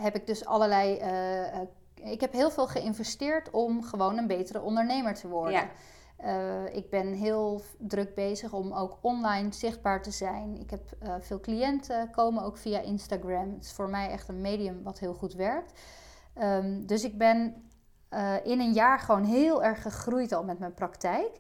heb ik dus allerlei. eh, eh, ik heb heel veel geïnvesteerd om gewoon een betere ondernemer te worden. Ja. Eh, ik ben heel druk bezig om ook online zichtbaar te zijn. Ik heb eh, veel cliënten komen ook via Instagram. Het is voor mij echt een medium wat heel goed werkt. Ehm, dus ik ben eh, in een jaar gewoon heel erg gegroeid al met mijn praktijk.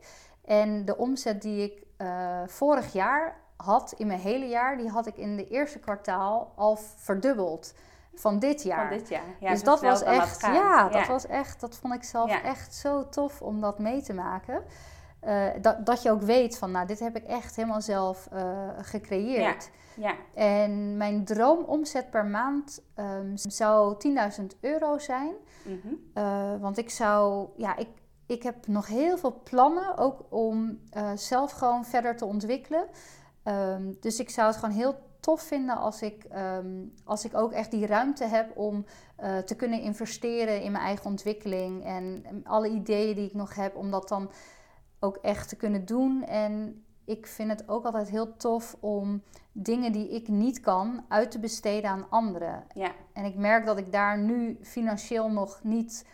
En de omzet die ik eh, vorig jaar had, in mijn hele jaar, die had ik in de eerste kwartaal al verdubbeld van dit jaar. Van dit jaar. Ja, dus dat was echt, ja, dat was echt, dat vond ik zelf Ja. echt zo tof om dat mee te maken. Eh, dat, dat je ook weet van, nou, dit heb ik echt helemaal zelf eh, gecreëerd. Ja, En mijn droomomzet per maand ehm, zou 10.000 euro zijn. mhm. Eh, want ik zou, ja, ik, ik heb nog heel veel plannen ook om zelf gewoon verder te ontwikkelen. Ehm, dus ik zou het gewoon heel tof vinden als ik, ehm, als ik ook echt die ruimte heb om eh, te kunnen investeren in mijn eigen ontwikkeling. En, en alle ideeën die ik nog heb, om dat dan ook echt te kunnen doen. En ik vind het ook altijd heel tof om dingen die ik niet kan uit te besteden aan anderen. ja, En ik merk dat ik daar nu financieel nog niet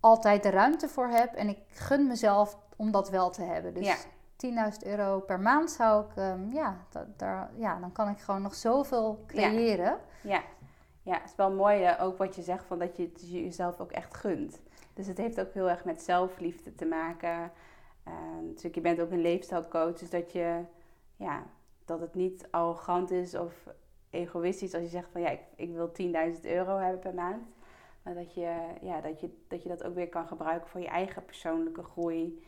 altijd de ruimte voor heb. En ik gun mezelf om dat wel te hebben. Dus Ja. 10.000 euro per maand zou ik, ehm, ja, dat, daar, ja, dan kan ik gewoon nog zoveel creëren. ja. Ja, het is wel mooi eh, ook wat je zegt, van dat je het jezelf ook echt gunt. Dus het heeft ook heel erg met zelfliefde te maken. Uh, natuurlijk, je bent ook een leefstijlcoach, dus dat je, ja, dat het niet arrogant is of egoïstisch als je zegt van ja, ik, ik wil 10.000 euro hebben per maand. Maar dat je, ja, dat, je, dat je dat ook weer kan gebruiken voor je eigen persoonlijke groei,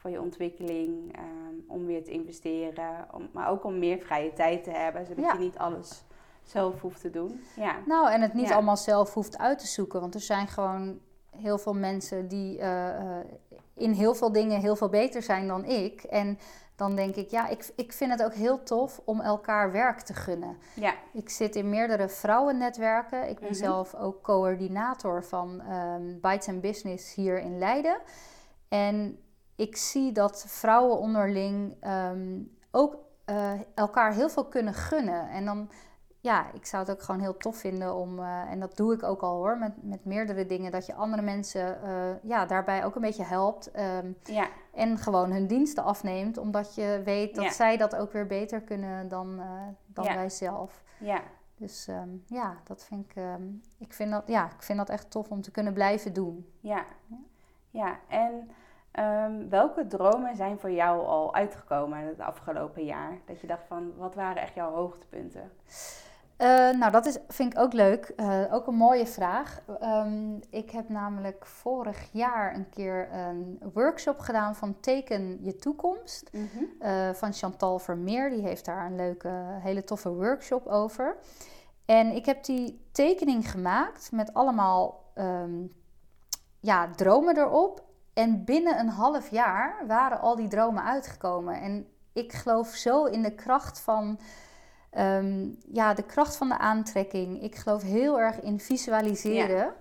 voor je ontwikkeling, ehm, om weer te investeren, om, maar ook om meer vrije tijd te hebben, zodat Ja. je niet alles zelf hoeft te doen. Ja, Nou, en het niet Ja. allemaal zelf hoeft uit te zoeken. Want er zijn gewoon heel veel mensen die eh, eh, in heel veel dingen heel veel beter zijn dan ik. En dan denk ik, ja, ik, ik vind het ook heel tof om elkaar werk te gunnen. ja, Ik zit in meerdere vrouwennetwerken. Ik ben Mhm. zelf ook coördinator van ehm Bites and Business hier in Leiden. En ik zie dat vrouwen onderling ehm, ook eh, elkaar heel veel kunnen gunnen. En dan, ja, ik zou het ook gewoon heel tof vinden om, eh, en dat doe ik ook al hoor, met, met meerdere dingen, dat je andere mensen eh, ja, daarbij ook een beetje helpt. ehm, Ja, en gewoon hun diensten afneemt, omdat je weet dat Ja. zij dat ook weer beter kunnen dan, dan Ja. wij zelf. ja, Dus ehm, ja, dat vind ik, ik, vind dat, ja, ik vind dat echt tof om te kunnen blijven doen. ja. Ja, en ehm, welke dromen zijn voor jou al uitgekomen het afgelopen jaar? Dat je dacht van, wat waren echt jouw hoogtepunten? Eh, nou, dat is, vind ik ook leuk. Eh, ook een mooie vraag. Ehm, ik heb namelijk vorig jaar een keer een workshop gedaan van Teken je toekomst. eh, van Chantal Vermeer. Die heeft daar een leuke, hele toffe workshop over. En ik heb die tekening gemaakt met allemaal ehm, ja, dromen erop. En binnen een half jaar waren al die dromen uitgekomen. En ik geloof zo in de kracht van, ehm, ja, de kracht van de aantrekking. Ik geloof heel erg in visualiseren.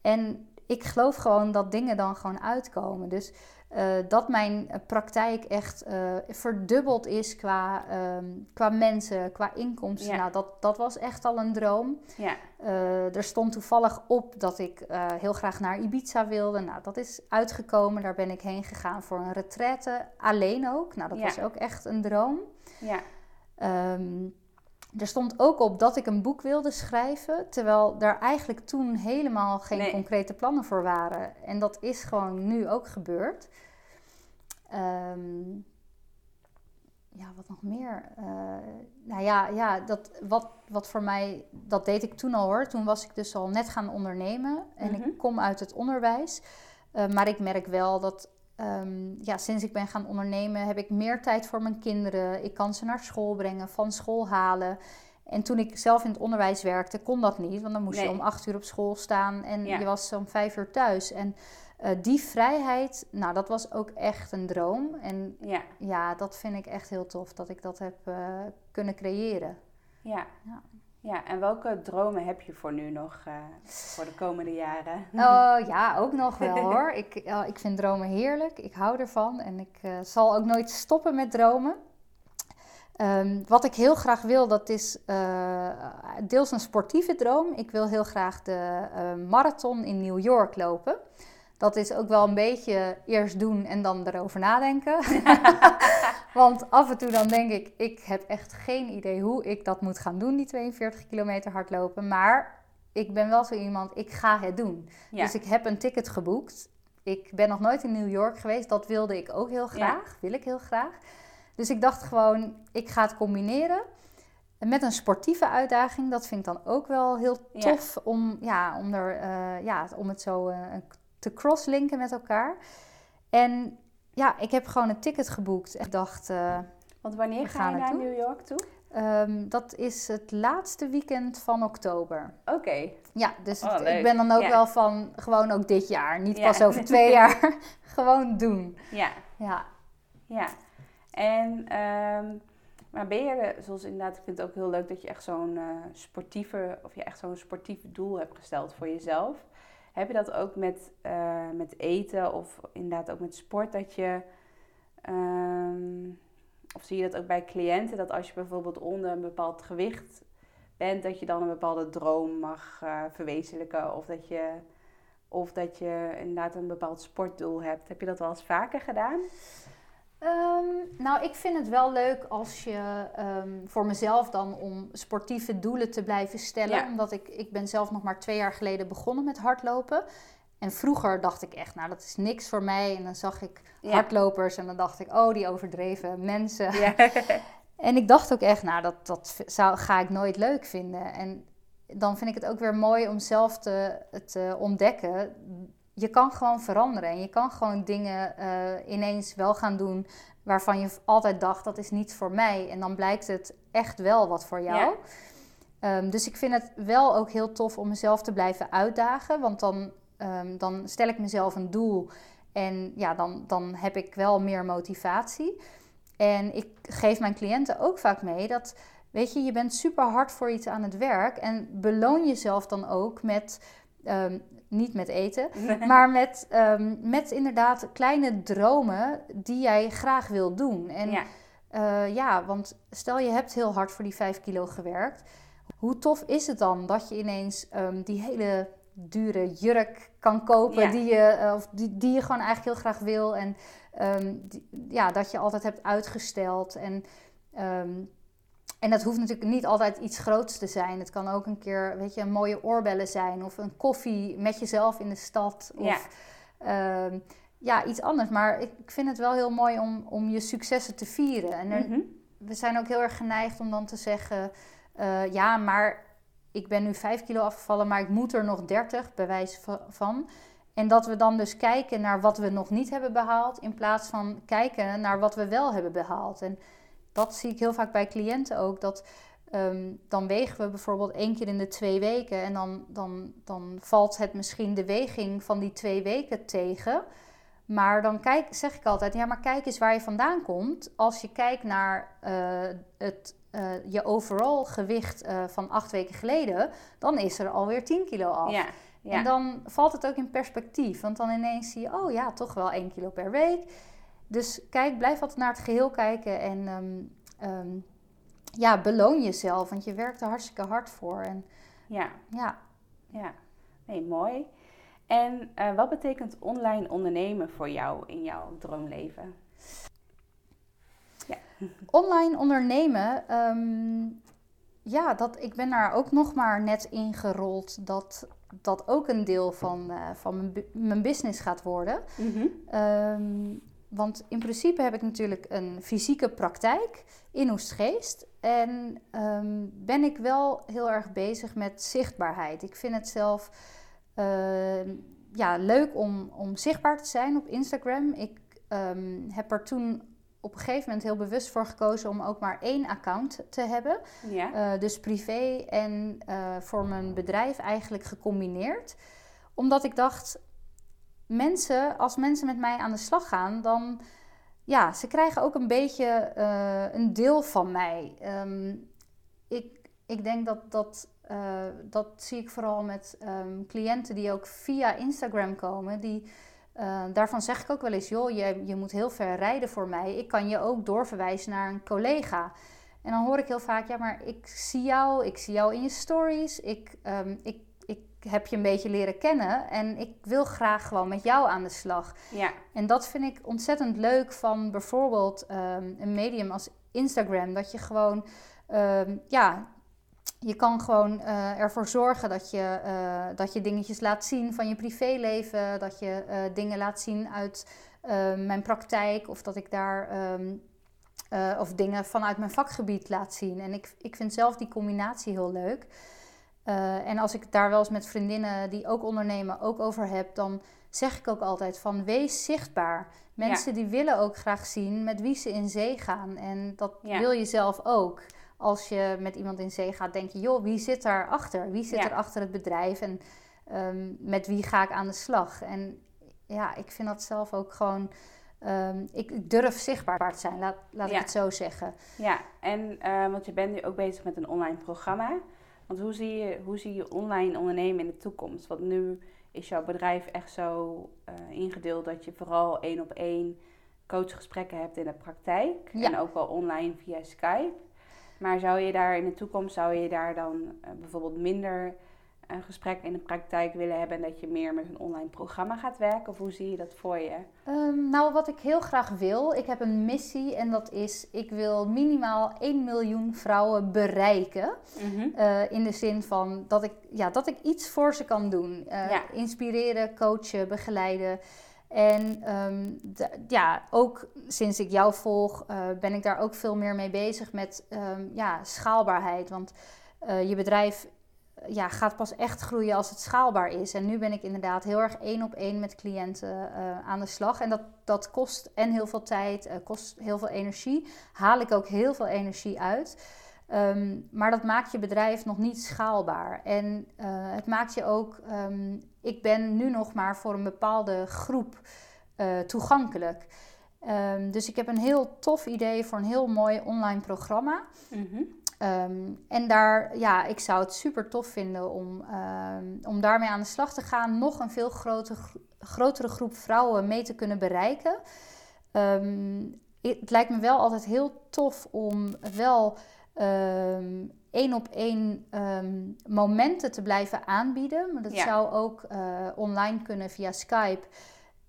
En ik geloof gewoon dat dingen dan gewoon uitkomen. Dus eh, dat mijn praktijk echt eh, verdubbeld is qua, ehm, qua mensen, qua inkomsten. Ja. Nou, dat, dat was echt al een droom. Ja, Eh, er stond toevallig op dat ik heel graag naar Ibiza wilde. Nou, dat is uitgekomen. Daar ben ik heen gegaan voor een retraite. Alleen ook. Nou, dat Ja. was ook echt een droom. ja, Ehm, er stond ook op dat ik een boek wilde schrijven, terwijl er eigenlijk toen helemaal geen Nee. concrete plannen voor waren. En dat is gewoon nu ook gebeurd. Ehm, ja, wat nog meer? Eh, nou ja, ja dat, wat, wat voor mij, dat deed ik toen al hoor. Toen was ik dus al net gaan ondernemen en Mhm. ik kom uit het onderwijs. Eh, maar ik merk wel dat ehm, ja, sinds ik ben gaan ondernemen heb ik meer tijd voor mijn kinderen. Ik kan ze naar school brengen, van school halen. En toen ik zelf in het onderwijs werkte, kon dat niet. Want dan moest je om acht uur op school staan en Ja. je was om vijf uur thuis. En eh, die vrijheid, nou, dat was ook echt een droom. En ja, ja, dat vind ik echt heel tof dat ik dat heb eh, kunnen creëren. ja. Ja. Ja, en welke dromen heb je voor nu nog eh, voor de komende jaren? Oh [LAUGHS] ja, ook nog wel hoor. [LAUGHS] Ik, ja, ik vind dromen heerlijk. Ik hou ervan en ik eh, zal ook nooit stoppen met dromen. Ehm, wat ik heel graag wil, dat is eh, deels een sportieve droom. Ik wil heel graag de eh, marathon in New York lopen. Dat is ook wel een beetje eerst doen en dan erover nadenken. [LAUGHS] Want af en toe dan denk ik, ik heb echt geen idee hoe ik dat moet gaan doen, die 42 kilometer hardlopen. Maar ik ben wel zo iemand, ik ga het doen. Ja, Dus ik heb een ticket geboekt. Ik ben nog nooit in New York geweest. Dat wilde ik ook heel graag. Wil ik heel graag. Dus ik dacht gewoon, ik ga het combineren. Met een sportieve uitdaging. Dat vind ik dan ook wel heel Ja. tof om, ja, om, er, eh, ja, om het zo eh, te crosslinken met elkaar. En ja, ik heb gewoon een ticket geboekt. En ik dacht, eh, want wanneer ga je naar. New York toe? ehm, dat is het laatste weekend van oktober. Oké, Ja, dus Oh, het- ik ben dan ook Ja. wel van gewoon ook dit jaar. Niet Ja. pas over twee [LAUGHS] jaar. [LAUGHS] gewoon doen. ja, Ja. ja. En, ehm, maar ben je, er- zoals inderdaad, ik vind het ook heel leuk dat je echt zo'n eh, sportieve, of je echt zo'n sportief doel hebt gesteld voor jezelf. Heb je dat ook met, eh, met eten of inderdaad ook met sport, dat je, ehm, of zie je dat ook bij cliënten, dat als je bijvoorbeeld onder een bepaald gewicht bent, dat je dan een bepaalde droom mag eh, verwezenlijken of dat je... Of dat je inderdaad een bepaald sportdoel hebt. Heb je dat wel eens vaker gedaan? Ehm, nou, ik vind het wel leuk als je ehm, voor mezelf dan om sportieve doelen te blijven stellen. Ja. Omdat ik, ik ben zelf nog maar twee jaar geleden begonnen met hardlopen. En vroeger dacht ik echt, nou dat is niks voor mij. En dan zag ik Ja. hardlopers en dan dacht ik, oh die overdreven mensen. Ja. [LAUGHS] En ik dacht ook echt, nou, dat, dat zou, ga ik nooit leuk vinden. En dan vind ik het ook weer mooi om zelf te, te ontdekken. Je kan gewoon veranderen en je kan gewoon dingen eh, ineens wel gaan doen waarvan je altijd dacht dat is niet voor mij. En dan blijkt het echt wel wat voor jou. Ja. Ehm, dus ik vind het wel ook heel tof om mezelf te blijven uitdagen. Want dan, ehm, dan stel ik mezelf een doel en ja, dan, dan heb ik wel meer motivatie. En ik geef mijn cliënten ook vaak mee dat, weet je, je bent super hard voor iets aan het werk. En beloon jezelf dan ook met, ehm, niet met eten, [LAUGHS] maar met, ehm, met inderdaad kleine dromen die jij graag wil doen. En ja. eh, ja, want stel je hebt heel hard voor die 5 kilo gewerkt. Hoe tof is het dan dat je ineens ehm, die hele dure jurk kan kopen Ja. die, je, eh, of die, die je gewoon eigenlijk heel graag wil. En ehm, die- ja, dat je altijd hebt uitgesteld. En, en dat hoeft natuurlijk niet altijd iets groots te zijn. Het kan ook een keer, weet je, een mooie oorbellen zijn. Of een koffie met jezelf in de stad. Ja. Of ehm, ja, iets anders. Maar ik, vind het wel heel mooi om, om je successen te vieren. En er, Mhm. we zijn ook heel erg geneigd om dan te zeggen: eh, ja, maar ik ben nu 5 kilo afgevallen, maar ik moet er nog 30 bij wijze va- van. En dat we dan dus kijken naar wat we nog niet hebben behaald, in plaats van kijken naar wat we wel hebben behaald. En dat zie ik heel vaak bij cliënten ook. Dat ehm, dan wegen we bijvoorbeeld één keer in de twee weken. En dan, dan, dan valt het misschien de weging van die twee weken tegen. Maar dan kijk, zeg ik altijd, ja, maar kijk eens waar je vandaan komt. Als je kijkt naar eh, het, eh, je overal gewicht eh, van acht weken geleden, dan is er alweer 10 kilo af. Ja. Ja. En dan valt het ook in perspectief. Want dan ineens zie je, oh ja, toch wel 1 kilo per week. Dus kijk, blijf altijd naar het geheel kijken. En ehm, ehm, ja, beloon jezelf. Want je werkt er hartstikke hard voor. En ja. ja, Ja, nee, mooi. En eh, wat betekent online ondernemen voor jou in jouw droomleven? [LAUGHS] online ondernemen. ehm, ja, dat, ik ben daar ook nog maar net ingerold. Dat dat ook een deel van, eh, van mijn, mijn business gaat worden. Ehm, want in principe heb ik natuurlijk een fysieke praktijk in Oestgeest. En ehm, ben ik wel heel erg bezig met zichtbaarheid. Ik vind het zelf ehm, ja, leuk om, om zichtbaar te zijn op Instagram. Ik ehm, heb er toen op een gegeven moment heel bewust voor gekozen om ook maar één account te hebben. Ja. Eh, dus privé en eh, voor mijn bedrijf eigenlijk gecombineerd. Omdat ik dacht, mensen, als mensen met mij aan de slag gaan, dan ja, ze krijgen ook een beetje eh, een deel van mij. Ehm, ik, ik denk dat dat, eh, dat zie ik vooral met ehm, cliënten die ook via Instagram komen. Die, eh, daarvan zeg ik ook wel eens, joh, je, je moet heel ver rijden voor mij. Ik kan je ook doorverwijzen naar een collega. En dan hoor ik heel vaak, ja, maar ik zie jou, ik zie jou in je stories. Ik, ehm, ik, ik heb je een beetje leren kennen en ik wil graag gewoon met jou aan de slag. ja. En dat vind ik ontzettend leuk van bijvoorbeeld ehm, een medium als Instagram. Dat je gewoon, ehm, ja, je kan gewoon eh, ervoor zorgen dat je, eh, dat je dingetjes laat zien van je privéleven. Dat je eh, dingen laat zien uit eh, mijn praktijk of dat ik daar. ehm, of dingen vanuit mijn vakgebied laat zien. En ik, ik vind zelf die combinatie heel leuk. Eh, en als ik daar wel eens met vriendinnen die ook ondernemen ook over heb, dan zeg ik ook altijd van wees zichtbaar. Mensen die willen ook graag zien met wie ze in zee gaan. En dat Ja. wil je zelf ook. Als je met iemand in zee gaat, denk je, joh, wie zit daar achter? Wie zit Ja. er achter het bedrijf? En ehm, met wie ga ik aan de slag? En ja, ik vind dat zelf ook gewoon. ehm, ik durf zichtbaar te zijn, laat, laat ik het zo zeggen. Ja, en eh, want je bent nu ook bezig met een online programma. Want hoe zie je, hoe zie je online ondernemen in de toekomst? Want nu is jouw bedrijf echt zo eh, ingedeeld dat je vooral één op één coachgesprekken hebt in de praktijk. Ja. En ook wel online via Skype. Maar zou je daar in de toekomst, zou je daar dan eh, bijvoorbeeld minder eh, gesprekken in de praktijk willen hebben en dat je meer met een online programma gaat werken? Of hoe zie je dat voor je? Ehm, nou, wat ik heel graag wil, ik heb een missie en dat is, ik wil minimaal 1 miljoen vrouwen bereiken. Eh, in de zin van dat ik, ja, dat ik iets voor ze kan doen. Eh, Ja. Inspireren, coachen, begeleiden. En ehm, ja, ook sinds ik jou volg, eh, ben ik daar ook veel meer mee bezig met ehm, ja, schaalbaarheid. Want je bedrijf ja, gaat pas echt groeien als het schaalbaar is. En nu ben ik inderdaad heel erg één op één met cliënten eh, aan de slag. En dat, dat kost en heel veel tijd, eh, kost heel veel energie. Haal ik ook heel veel energie uit. Ehm, maar dat maakt je bedrijf nog niet schaalbaar. En eh, het maakt je ook, ehm, ik ben nu nog maar voor een bepaalde groep toegankelijk. Ehm, dus ik heb een heel tof idee voor een heel mooi online programma. Mhm. Ehm, en daar, ja, ik zou het super tof vinden om, ehm, om daarmee aan de slag te gaan. Nog een veel groter, grotere groep vrouwen mee te kunnen bereiken. Ehm, het lijkt me wel altijd heel tof om wel één op één momenten te blijven aanbieden. Maar dat Ja. zou ook eh, online kunnen via Skype.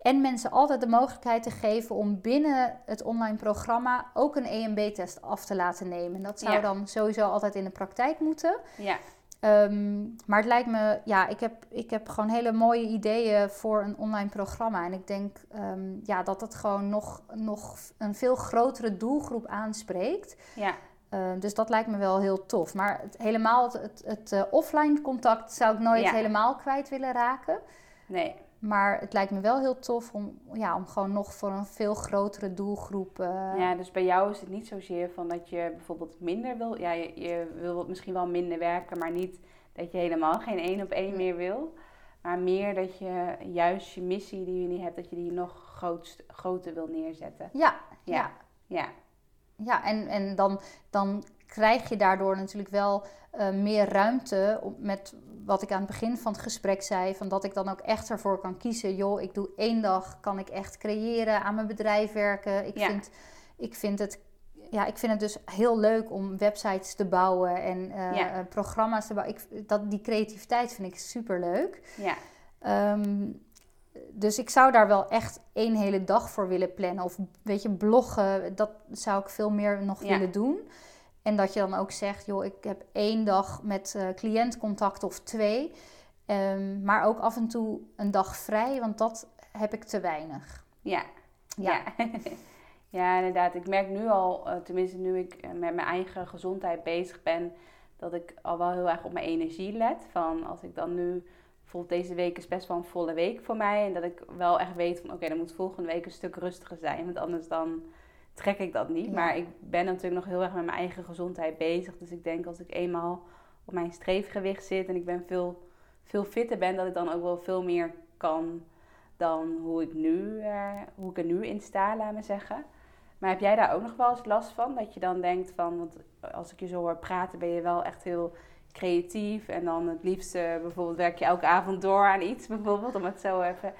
En mensen altijd de mogelijkheid te geven om binnen het online programma ook een EMB-test af te laten nemen. Dat zou Ja. dan sowieso altijd in de praktijk moeten. Ja, Ehm, maar het lijkt me, ja, ik heb, ik heb gewoon hele mooie ideeën voor een online programma. En ik denk ehm, ja, dat het gewoon nog, nog een veel grotere doelgroep aanspreekt. ja, Ehm, dus dat lijkt me wel heel tof. Maar het, helemaal het, het, het, eh, offline contact zou ik nooit Ja. helemaal kwijt willen raken. nee. Maar het lijkt me wel heel tof om, ja, om gewoon nog voor een veel grotere doelgroep. eh, Ja, dus bij jou is het niet zozeer van dat je bijvoorbeeld minder wil. Ja, je, je wil misschien wel minder werken, maar niet dat je helemaal geen één op één meer wil. Maar meer dat je juist je missie die je nu hebt, dat je die nog grootst, groter wil neerzetten. ja, Ja. ja. Ja, Ja, en, en dan, dan krijg je daardoor natuurlijk wel eh, meer ruimte om, met wat ik aan het begin van het gesprek zei, van dat ik dan ook echt ervoor kan kiezen. Joh, ik doe één dag, kan ik echt creëren, aan mijn bedrijf werken. Ik, Ja. vind, ik, vind, het, ja, ik vind het dus heel leuk om websites te bouwen en eh, Ja. eh, programma's te bouwen. Ik, dat, die creativiteit vind ik super leuk. ja, Ehm, dus ik zou daar wel echt één hele dag voor willen plannen. Of weet je, bloggen, dat zou ik veel meer nog Ja. willen doen. En dat je dan ook zegt, joh, ik heb één dag met eh cliëntcontact of twee. Ehm, maar ook af en toe een dag vrij, want dat heb ik te weinig. ja. Ja. Ja. [LAUGHS] ja, inderdaad. Ik merk nu al, eh, tenminste nu ik eh, met mijn eigen gezondheid bezig ben, dat ik al wel heel erg op mijn energie let. Van als ik dan nu, bijvoorbeeld deze week is best wel een volle week voor mij. En dat ik wel echt weet van oké, dan moet volgende week een stuk rustiger zijn. Want anders dan trek ik dat niet. Maar ik ben natuurlijk nog heel erg met mijn eigen gezondheid bezig. Dus ik denk als ik eenmaal op mijn streefgewicht zit en ik ben veel, veel fitter ben, dat ik dan ook wel veel meer kan dan hoe ik, nu, eh, hoe ik er nu in sta, laat me zeggen. Maar heb jij daar ook nog wel eens last van? Dat je dan denkt van, want als ik je zo hoor praten, ben je wel echt heel creatief. En dan het liefste bijvoorbeeld werk je elke avond door aan iets, [LAUGHS] bijvoorbeeld. Om het zo even,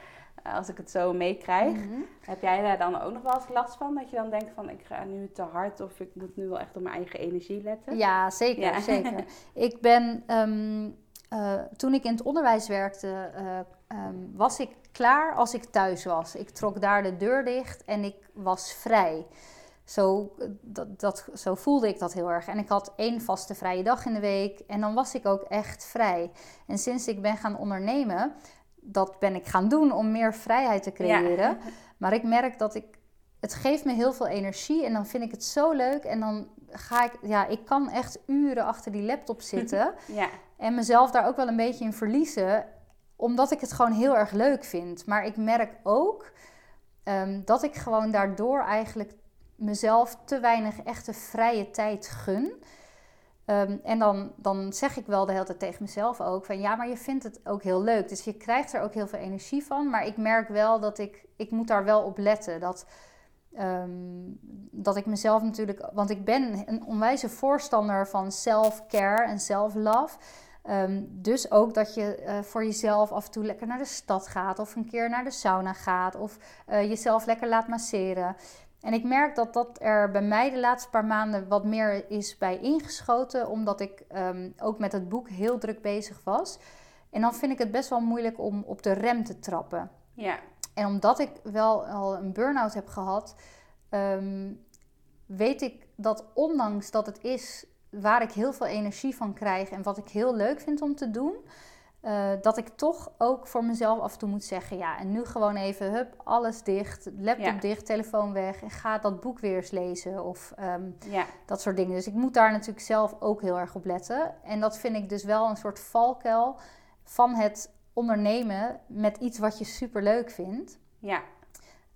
als ik het zo meekrijg. Mhm. Heb jij daar dan ook nog wel eens last van? Dat je dan denkt van, ik ga nu te hard of ik moet nu wel echt op mijn eigen energie letten? Ja, zeker, Ja. zeker. [LAUGHS] Ik ben, ehm, eh, toen ik in het onderwijs werkte, eh, ehm, was ik klaar als ik thuis was. Ik trok daar de deur dicht en ik was vrij. Zo, eh, dat, dat, zo voelde ik dat heel erg. En ik had één vaste vrije dag in de week en dan was ik ook echt vrij. En sinds ik ben gaan ondernemen, dat ben ik gaan doen om meer vrijheid te creëren. Maar ik merk dat ik, het geeft me heel veel energie en dan vind ik het zo leuk. En dan ga ik, ja, ik kan echt uren achter die laptop [LAUGHS] zitten Ja, en mezelf daar ook wel een beetje in verliezen, omdat ik het gewoon heel erg leuk vind. Maar ik merk ook ehm, dat ik gewoon daardoor eigenlijk mezelf te weinig echte vrije tijd gun. Ehm, en dan, dan zeg ik wel de hele tijd tegen mezelf ook van ja, maar je vindt het ook heel leuk. Dus je krijgt er ook heel veel energie van. Maar ik merk wel dat ik, ik moet daar wel op letten. Dat, ehm, dat ik mezelf natuurlijk, want ik ben een onwijze voorstander van self-care en self-love. Ehm, dus ook dat je eh, voor jezelf af en toe lekker naar de stad gaat, of een keer naar de sauna gaat, of eh, jezelf lekker laat masseren. En ik merk dat dat er bij mij de laatste paar maanden wat meer is bij ingeschoten, omdat ik ehm, ook met het boek heel druk bezig was. En dan vind ik het best wel moeilijk om op de rem te trappen. ja, En omdat ik wel al een burn-out heb gehad, ehm, weet ik dat ondanks dat het is waar ik heel veel energie van krijg en wat ik heel leuk vind om te doen, eh, dat ik toch ook voor mezelf af en toe moet zeggen: ja, en nu gewoon even, hup, alles dicht, laptop Ja. dicht, telefoon weg en ga dat boek weer eens lezen of ehm, ja, dat soort dingen. Dus ik moet daar natuurlijk zelf ook heel erg op letten. En dat vind ik dus wel een soort valkuil van het ondernemen met iets wat je super leuk vindt. ja.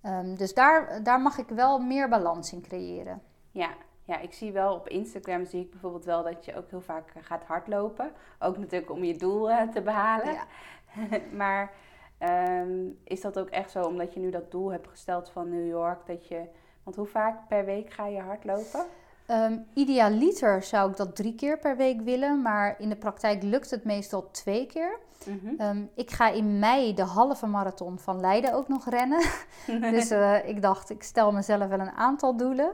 Ehm, dus daar, daar mag ik wel meer balans in creëren. Ja, ja, ik zie wel op Instagram zie ik bijvoorbeeld wel dat je ook heel vaak eh, gaat hardlopen. Ook natuurlijk om je doel eh, te behalen. Ja. [LAUGHS] maar ehm, is dat ook echt zo omdat je nu dat doel hebt gesteld van New York? Dat je, want hoe vaak per week ga je hardlopen? Ehm, idealiter zou ik dat drie keer per week willen, maar in de praktijk lukt het meestal twee keer. Mhm. Ehm, ik ga in mei de halve marathon van Leiden ook nog rennen. [LAUGHS] dus eh, ik dacht, ik stel mezelf wel een aantal doelen.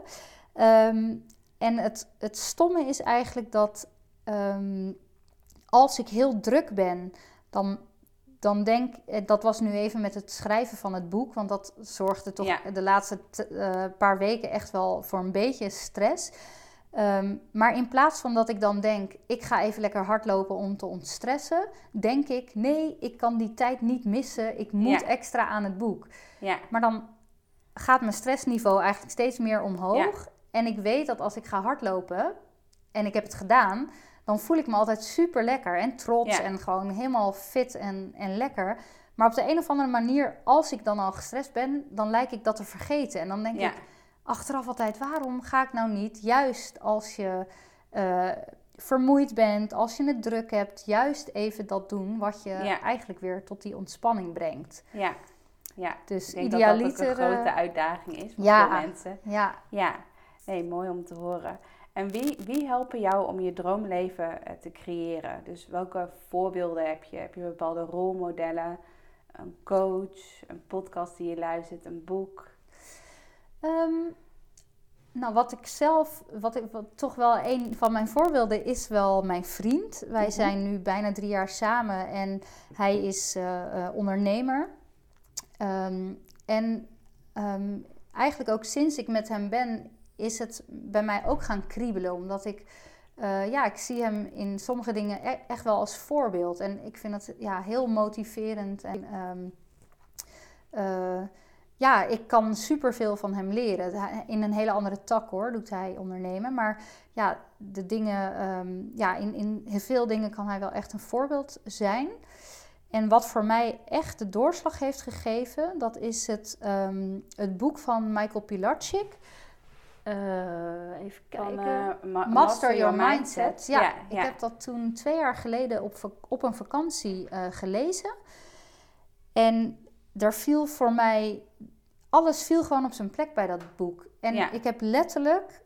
Ehm, en het, het stomme is eigenlijk dat ehm, als ik heel druk ben, dan, dan denk ik, dat was nu even met het schrijven van het boek, want dat zorgde toch Ja. de laatste eh, paar weken echt wel voor een beetje stress. Ehm, maar in plaats van dat ik dan denk, ik ga even lekker hardlopen om te ontstressen, denk ik, nee, ik kan die tijd niet missen, ik moet Ja. extra aan het boek. Ja, Maar dan gaat mijn stressniveau eigenlijk steeds meer omhoog. En ik weet dat als ik ga hardlopen en ik heb het gedaan, dan voel ik me altijd super lekker en trots Ja. en gewoon helemaal fit en, en lekker. Maar op de een of andere manier, als ik dan al gestrest ben, dan lijk ik dat te vergeten. En dan denk ja, ik achteraf altijd, waarom ga ik nou niet, juist als je eh, vermoeid bent, als je het druk hebt, juist even dat doen wat je Ja. eigenlijk weer tot die ontspanning brengt. ja. ja. Dus Ik denk dat dat ook idealiter... een grote eh, uitdaging is voor ja. mensen. ja, Ja, nee, mooi om te horen. En wie, wie helpen jou om je droomleven eh, te creëren? Dus welke voorbeelden heb je? Heb je bepaalde rolmodellen? Een coach, een podcast die je luistert, een boek? Ehm, nou, wat ik zelf, wat, ik, wat toch wel een van mijn voorbeelden is wel mijn vriend. Wij Mhm. zijn nu bijna drie jaar samen en hij is eh, eh, ondernemer. Ehm, en ehm, eigenlijk ook sinds ik met hem ben, is het bij mij ook gaan kriebelen. Omdat ik, eh, ja, ik zie hem in sommige dingen e- echt wel als voorbeeld. En ik vind het ja, heel motiverend. En ehm, eh, ja, ik kan superveel van hem leren. In een hele andere tak hoor, doet hij ondernemen. Maar ja, de dingen, ehm, ja, in, in heel veel dingen kan hij wel echt een voorbeeld zijn. En wat voor mij echt de doorslag heeft gegeven, dat is het, ehm, het boek van Michael Pilarczyk. Eh, even kijken. Van, eh, Ma- Master Your Mindset. Ja, ja. ik heb dat toen twee jaar geleden op, op een vakantie eh, gelezen. En daar viel voor mij, alles viel gewoon op zijn plek bij dat boek. En Ja. ik heb letterlijk,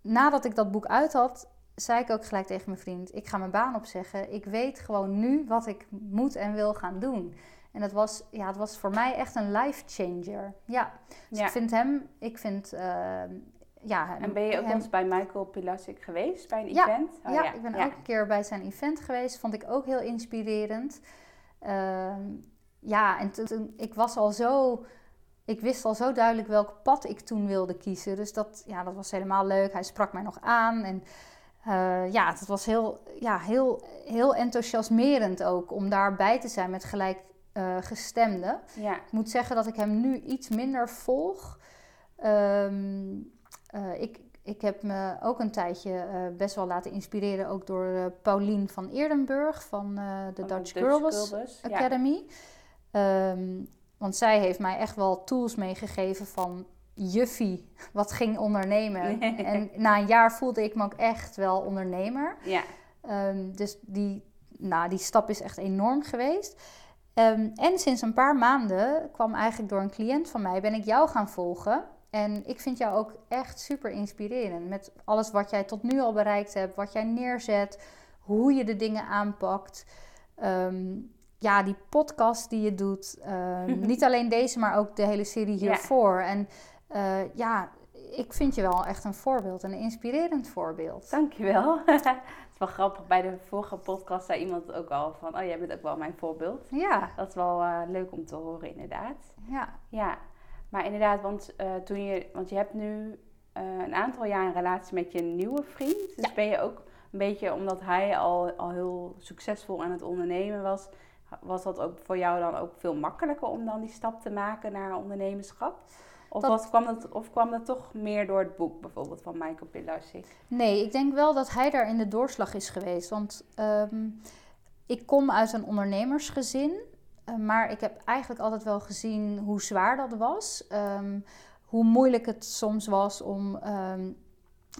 nadat ik dat boek uit had, zei ik ook gelijk tegen mijn vriend: Ik ga mijn baan opzeggen. Ik weet gewoon nu wat ik moet en wil gaan doen. En dat was, ja, het was voor mij echt een life changer. Ja, dus Ja. ik vind hem, ik vind, eh, ja, En ben je ook hem- eens bij Michael Pilasik geweest, bij een Ja, event? Oh, ja, ik ben ook een keer bij zijn event geweest. Vond ik ook heel inspirerend. Ehm, ja, en toen- toen, ik was al zo... Ik wist al zo duidelijk welk pad ik toen wilde kiezen. Dus dat, ja, dat was helemaal leuk. Hij sprak mij nog aan. En eh, ja, het was heel, ja, heel, heel enthousiasmerend ook om daarbij te zijn met gelijk eh. Ja, Ik moet zeggen dat ik hem nu iets minder volg. Ehm, eh, ik, ik heb me ook een tijdje best wel laten inspireren, ook door Paulien van Eerdenburg van de van Dutch, Girls ja. Academy. Ehm, want zij heeft mij echt wel tools meegegeven van juffie, wat ging ondernemen. [LAUGHS] en na een jaar voelde ik me ook echt wel ondernemer. Ja, Ehm, dus die, nou, die stap is echt enorm geweest. Ehm, en sinds een paar maanden kwam eigenlijk door een cliënt van mij, ben ik jou gaan volgen. En ik vind jou ook echt super inspirerend. Met alles wat jij tot nu al bereikt hebt, wat jij neerzet, hoe je de dingen aanpakt. Ehm, ja, die podcast die je doet. [LAUGHS] niet alleen deze, maar ook de hele serie Ja. hiervoor. En eh, ja, ik vind je wel echt een voorbeeld, een inspirerend voorbeeld. dankjewel. [LAUGHS] het is wel grappig, bij de vorige podcast zei iemand ook al van... Oh, jij bent ook wel mijn voorbeeld. Ja, Dat is wel eh, leuk om te horen, inderdaad. ja. Ja, maar inderdaad, want, eh, toen je, want je hebt nu een aantal jaar een relatie met je nieuwe vriend. Dus Ja. ben je ook een beetje, omdat hij al, al heel succesvol aan het ondernemen was, was dat ook voor jou dan ook veel makkelijker om dan die stap te maken naar ondernemerschap? Of, Dat- was, kwam dat, of kwam dat toch meer door het boek bijvoorbeeld van Michael Pilarczyk? Nee, ik denk wel dat hij daar in de doorslag is geweest. Want ehm, ik kom uit een ondernemersgezin. eh, maar ik heb eigenlijk altijd wel gezien hoe zwaar dat was. Ehm, hoe moeilijk het soms was om, ehm,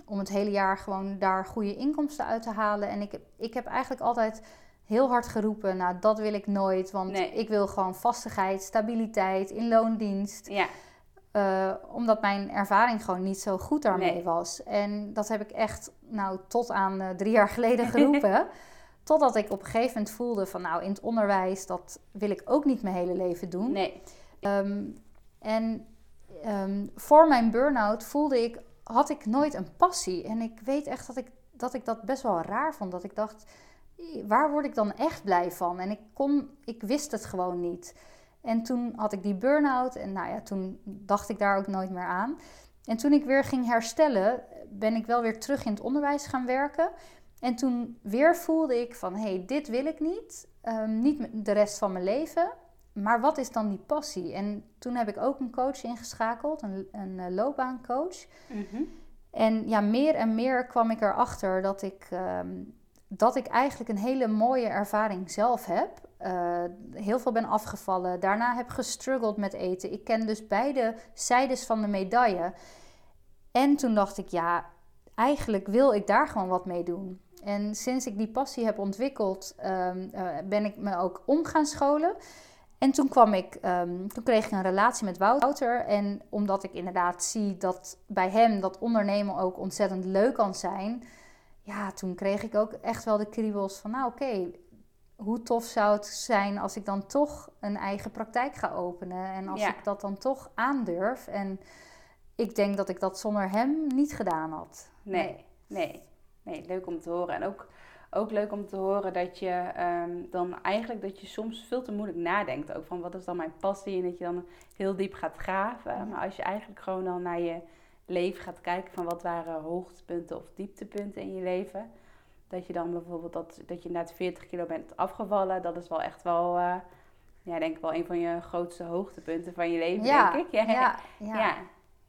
om het hele jaar gewoon daar goede inkomsten uit te halen. En ik, heb- ik heb eigenlijk altijd heel hard geroepen, nou dat wil ik nooit. Want Nee. ik wil gewoon vastigheid, stabiliteit in loondienst. Ja, Eh, omdat mijn ervaring gewoon niet zo goed daarmee Nee. was. En dat heb ik echt, nou, tot aan eh, drie jaar geleden [LAUGHS] geroepen. Totdat ik op een gegeven moment voelde van, nou, in het onderwijs, dat wil ik ook niet mijn hele leven doen. Nee. Ehm, en ehm, voor mijn burn-out voelde ik, had ik nooit een passie. En ik weet echt dat ik, dat ik dat best wel raar vond. Dat ik dacht, waar word ik dan echt blij van? En ik, kon, ik wist het gewoon niet. En toen had ik die burn-out en nou ja, toen dacht ik daar ook nooit meer aan. En toen ik weer ging herstellen, ben ik wel weer terug in het onderwijs gaan werken. En toen weer voelde ik van, hé, hey, dit wil ik niet. Ehm, niet de rest van mijn leven. Maar wat is dan die passie? En toen heb ik ook een coach ingeschakeld, een, een eh, loopbaancoach. Mhm. En ja, meer en meer kwam ik erachter dat ik, ehm, dat ik eigenlijk een hele mooie ervaring zelf heb. Eh, heel veel ben afgevallen. Daarna heb gestruggeld met eten. Ik ken dus beide zijdes van de medaille. En toen dacht ik, ja, eigenlijk wil ik daar gewoon wat mee doen. En sinds ik die passie heb ontwikkeld, ehm, eh, ben ik me ook om gaan scholen. En toen kwam ik, ehm, toen kreeg ik een relatie met Wouter. En omdat ik inderdaad zie dat bij hem dat ondernemen ook ontzettend leuk kan zijn. Ja, toen kreeg ik ook echt wel de kriebels van, nou oké, hoe tof zou het zijn als ik dan toch een eigen praktijk ga openen. En als Ja. ik dat dan toch aandurf. En ik denk dat ik dat zonder hem niet gedaan had. Nee, nee, nee, leuk om te horen. En ook, ook leuk om te horen dat je ehm, dan eigenlijk dat je soms veel te moeilijk nadenkt. Ook van wat is dan mijn passie en dat je dan heel diep gaat graven. Maar als je eigenlijk gewoon dan naar je leven gaat kijken van wat waren hoogtepunten of dieptepunten in je leven. Dat je dan bijvoorbeeld dat, dat je net 40 kilo bent afgevallen. Dat is wel echt wel, eh, ja, denk ik wel een van je grootste hoogtepunten van je leven, Ja, denk ik. [LAUGHS] Ja, ja, ja.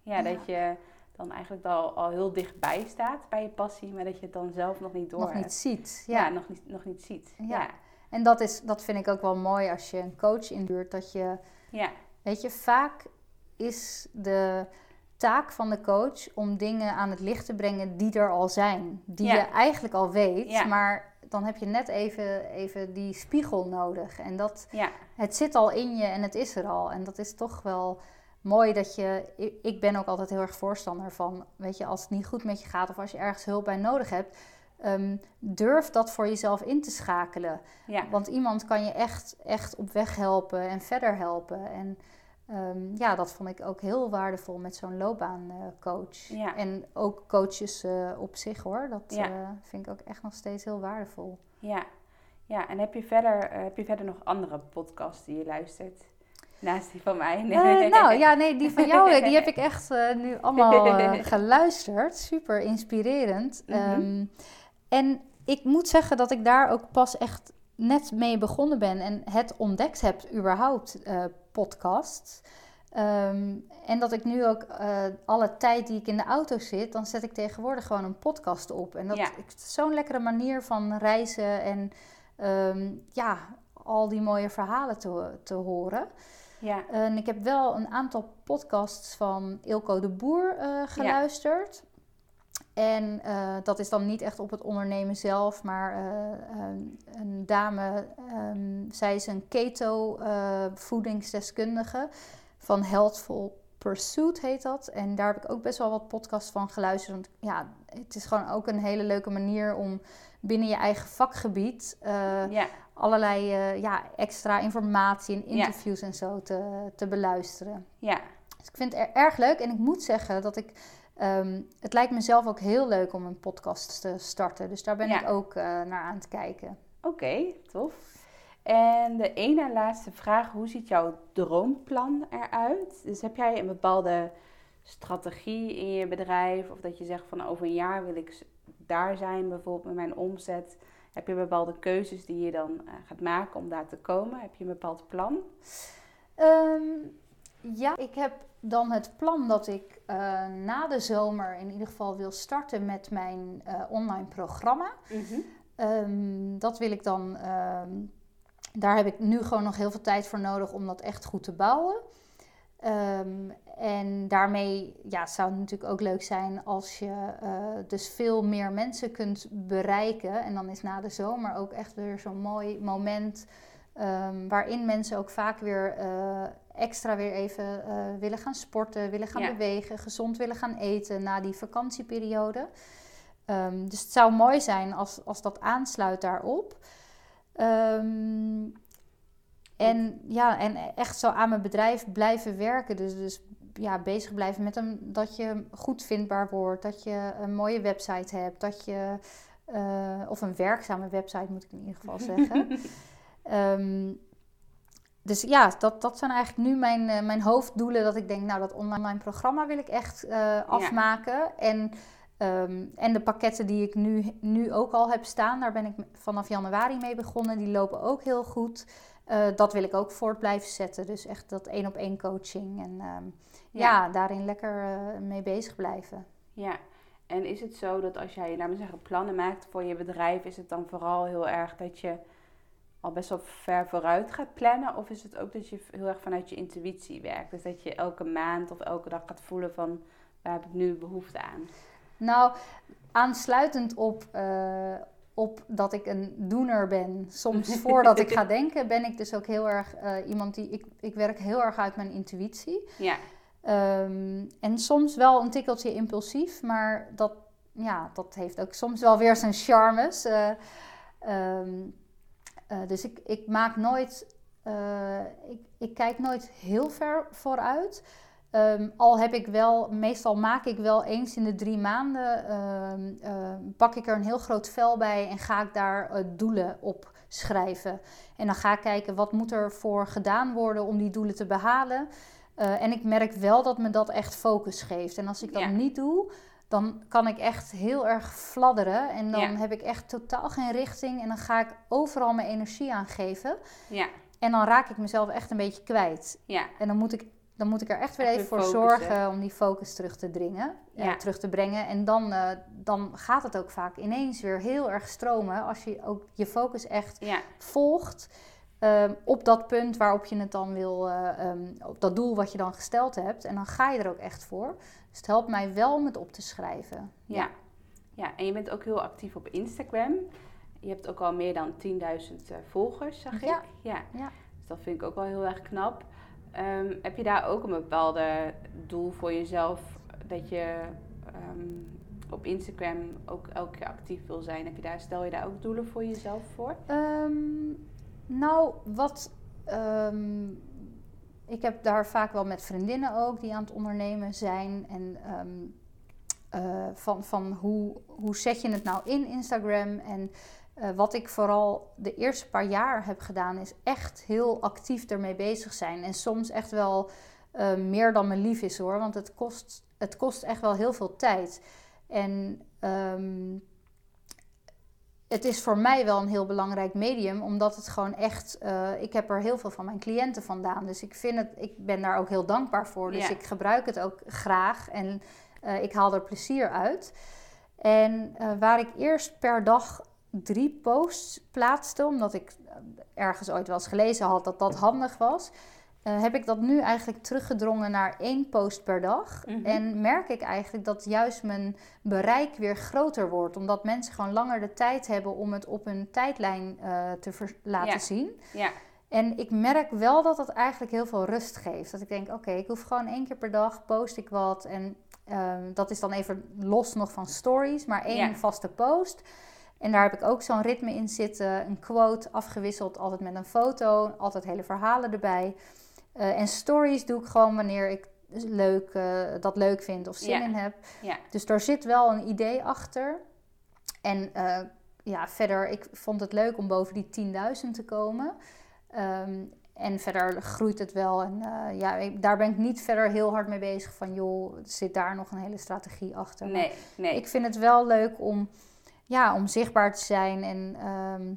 ja. Dat je dan eigenlijk al, al heel dichtbij staat bij je passie, maar dat je het dan zelf nog niet door nog niet ziet. Ja, nog, niet, nog niet ziet. Ja. Ja. En dat, is, dat vind ik ook wel mooi als je een coach inhuurt. Dat je, Ja. weet je, vaak is de taak van de coach om dingen aan het licht te brengen die er al zijn. Die Ja. je eigenlijk al weet, Ja. maar dan heb je net even, even die spiegel nodig. En dat, Ja. het zit al in je en het is er al. En dat is toch wel mooi dat je. ik- ben ook altijd heel erg voorstander van. Weet je, als het niet goed met je gaat of als je ergens hulp bij nodig hebt. ehm, durf dat voor jezelf in te schakelen. Want iemand kan je echt, echt op weg helpen en verder helpen. En ehm, ja, dat vond ik ook heel waardevol met zo'n loopbaancoach. Ja. En ook coaches eh, op zich hoor. Dat Ja. eh, vind ik ook echt nog steeds heel waardevol. ja. Ja, en heb je, verder, eh, heb je verder nog andere podcasts die je luistert? Naast die van mij? Eh, nou ja, nee, die van jou eh, die heb ik [LAUGHS] echt eh, nu allemaal eh, geluisterd. Super inspirerend. Mhm. Ehm, en ik moet zeggen dat ik daar ook pas echt net mee begonnen ben en het ontdekt heb, überhaupt, eh podcast. Ehm, en dat ik nu ook eh, alle tijd die ik in de auto zit, dan zet ik tegenwoordig gewoon een podcast op. En dat Ja. is zo'n lekkere manier van reizen en ehm, ja, al die mooie verhalen te, te horen. Ja. En ik heb wel een aantal podcasts van Ilko de Boer eh, geluisterd. En eh, dat is dan niet echt op het ondernemen zelf, maar eh, een, een dame, ehm, zij is een keto eh, voedingsdeskundige van Healthful Pursuit heet dat. En daar heb ik ook best wel wat podcasts van geluisterd. Want ja, het is gewoon ook een hele leuke manier om binnen je eigen vakgebied Ja. allerlei ja, extra informatie en Ja. interviews en zo te, te beluisteren. Ja. Dus ik vind het er- erg leuk en ik moet zeggen dat ik. Ehm, het lijkt mezelf ook heel leuk om een podcast te starten. Dus daar ben Ja. ik ook eh, naar aan het kijken. Oké, tof. En de ene en laatste vraag, hoe ziet jouw droomplan eruit? Dus heb jij een bepaalde strategie in je bedrijf? Of dat je zegt van over een jaar wil ik daar zijn, bijvoorbeeld met mijn omzet. Heb je bepaalde keuzes die je dan eh, gaat maken om daar te komen? Heb je een bepaald plan? Ehm, ja, ik heb dan het plan dat ik eh, na de zomer in ieder geval wil starten met mijn eh, online programma. Ehm, dat wil ik dan. ehm, daar heb ik nu gewoon nog heel veel tijd voor nodig om dat echt goed te bouwen. Ehm, en daarmee ja, zou het natuurlijk ook leuk zijn als je eh, dus veel meer mensen kunt bereiken. En dan is na de zomer ook echt weer zo'n mooi moment. waarin mensen ook vaak weer extra weer even eh, willen gaan sporten, willen gaan Ja. bewegen, gezond willen gaan eten na die vakantieperiode. Ehm, dus het zou mooi zijn als, als dat aansluit daarop. Ehm, en ja, en echt zo aan mijn bedrijf blijven werken. Dus, dus ja, bezig blijven met hem, dat je goed vindbaar wordt, dat je een mooie website hebt, dat je, eh, of een werkzame website moet ik in ieder geval zeggen. [LAUGHS] Ehm, dus ja, dat, dat zijn eigenlijk nu mijn, eh, mijn hoofddoelen. Dat ik denk, nou, dat online programma wil ik echt eh, afmaken. En, ehm, en de pakketten die ik nu, nu ook al heb staan, daar ben ik vanaf januari mee begonnen. Die lopen ook heel goed. Eh, dat wil ik ook voort blijven zetten. Dus echt dat één op één coaching. En ehm, ja. Ja. daarin lekker mee bezig blijven. Ja, en is het zo dat als jij, laten we zeggen, plannen maakt voor je bedrijf, is het dan vooral heel erg dat je al best wel ver vooruit gaat plannen? Of is het ook dat je heel erg vanuit je intuïtie werkt? Dus dat je elke maand of elke dag gaat voelen van, waar heb ik nu behoefte aan? Nou, aansluitend op, eh, op dat ik een doener ben, soms [LAUGHS] voordat ik ga denken, ben ik dus ook heel erg eh, iemand die. Ik, ik werk heel erg uit mijn intuïtie. Ja, Ehm, en soms wel een tikkeltje impulsief, maar dat, ja, dat heeft ook soms wel weer zijn charmes. Eh, ehm, eh, dus ik, ik maak nooit, eh, ik, ik kijk nooit heel ver vooruit. Ehm, al heb ik wel, meestal maak ik wel eens in de drie maanden, ehm, ehm, pak ik er een heel groot vel bij en ga ik daar eh, doelen op schrijven. En dan ga ik kijken wat moet er voor gedaan worden om die doelen te behalen. Eh, en ik merk wel dat me dat echt focus geeft. En als ik dat Ja. niet doe, dan kan ik echt heel erg fladderen. En dan Ja. heb ik echt totaal geen richting. En dan ga ik overal mijn energie aan geven. ja, En dan raak ik mezelf echt een beetje kwijt. ja, En dan moet ik, dan moet ik er echt weer even voor focussen. zorgen om die focus terug te dringen. eh, Ja. terug te brengen. En dan, eh, dan gaat het ook vaak ineens weer heel erg stromen. Als je ook je focus echt volgt ehm, op dat punt waarop je het dan wil, eh, ehm, op dat doel wat je dan gesteld hebt. En dan ga je er ook echt voor. Dus het helpt mij wel om het op te schrijven. ja. Ja, en je bent ook heel actief op Instagram. Je hebt ook al meer dan 10.000 eh, volgers, zag Ja. ik. Ja. Ja. Dus dat vind ik ook wel heel erg knap. Ehm, heb je daar ook een bepaalde doel voor jezelf dat je ehm, op Instagram ook elke keer actief wil zijn? Heb je daar, stel je daar ook doelen voor jezelf voor? Ehm, nou, wat. Ik heb daar vaak wel met vriendinnen ook die aan het ondernemen zijn. En ehm, eh, van, van hoe, hoe zet je het nou in Instagram? En eh, wat ik vooral de eerste paar jaar heb gedaan, is echt heel actief ermee bezig zijn. En soms echt wel eh, meer dan me lief is hoor. Want het kost, het kost echt wel heel veel tijd. En ehm, het is voor mij wel een heel belangrijk medium, omdat het gewoon echt. eh, ik heb er heel veel van mijn cliënten vandaan. Dus ik vind het, ik ben daar ook heel dankbaar voor. Dus Ja. ik gebruik het ook graag en eh, ik haal er plezier uit. En eh, waar ik eerst per dag drie posts plaatste, omdat ik ergens ooit wel eens gelezen had dat dat handig was. Eh, heb ik dat nu eigenlijk teruggedrongen naar één post per dag. Mhm. En merk ik eigenlijk dat juist mijn bereik weer groter wordt. Omdat mensen gewoon langer de tijd hebben om het op hun tijdlijn eh, te laten Ja. zien. Ja, En ik merk wel dat het eigenlijk heel veel rust geeft. Dat ik denk, oké, ik hoef gewoon één keer per dag, post ik wat. En ehm, dat is dan even los nog van stories, maar één Ja. vaste post. En daar heb ik ook zo'n ritme in zitten. Een quote afgewisseld, altijd met een foto. Altijd hele verhalen erbij. Eh, en stories doe ik gewoon wanneer ik leuk, eh, dat leuk vind of zin Ja. in heb. ja, Dus daar zit wel een idee achter. En eh, ja, verder, ik vond het leuk om boven die 10.000 te komen. Ehm, en verder groeit het wel. En ja, ik- daar ben ik niet verder heel hard mee bezig van, joh, zit daar nog een hele strategie achter. Nee, nee. Ik vind het wel leuk om, ja, om zichtbaar te zijn en ehm,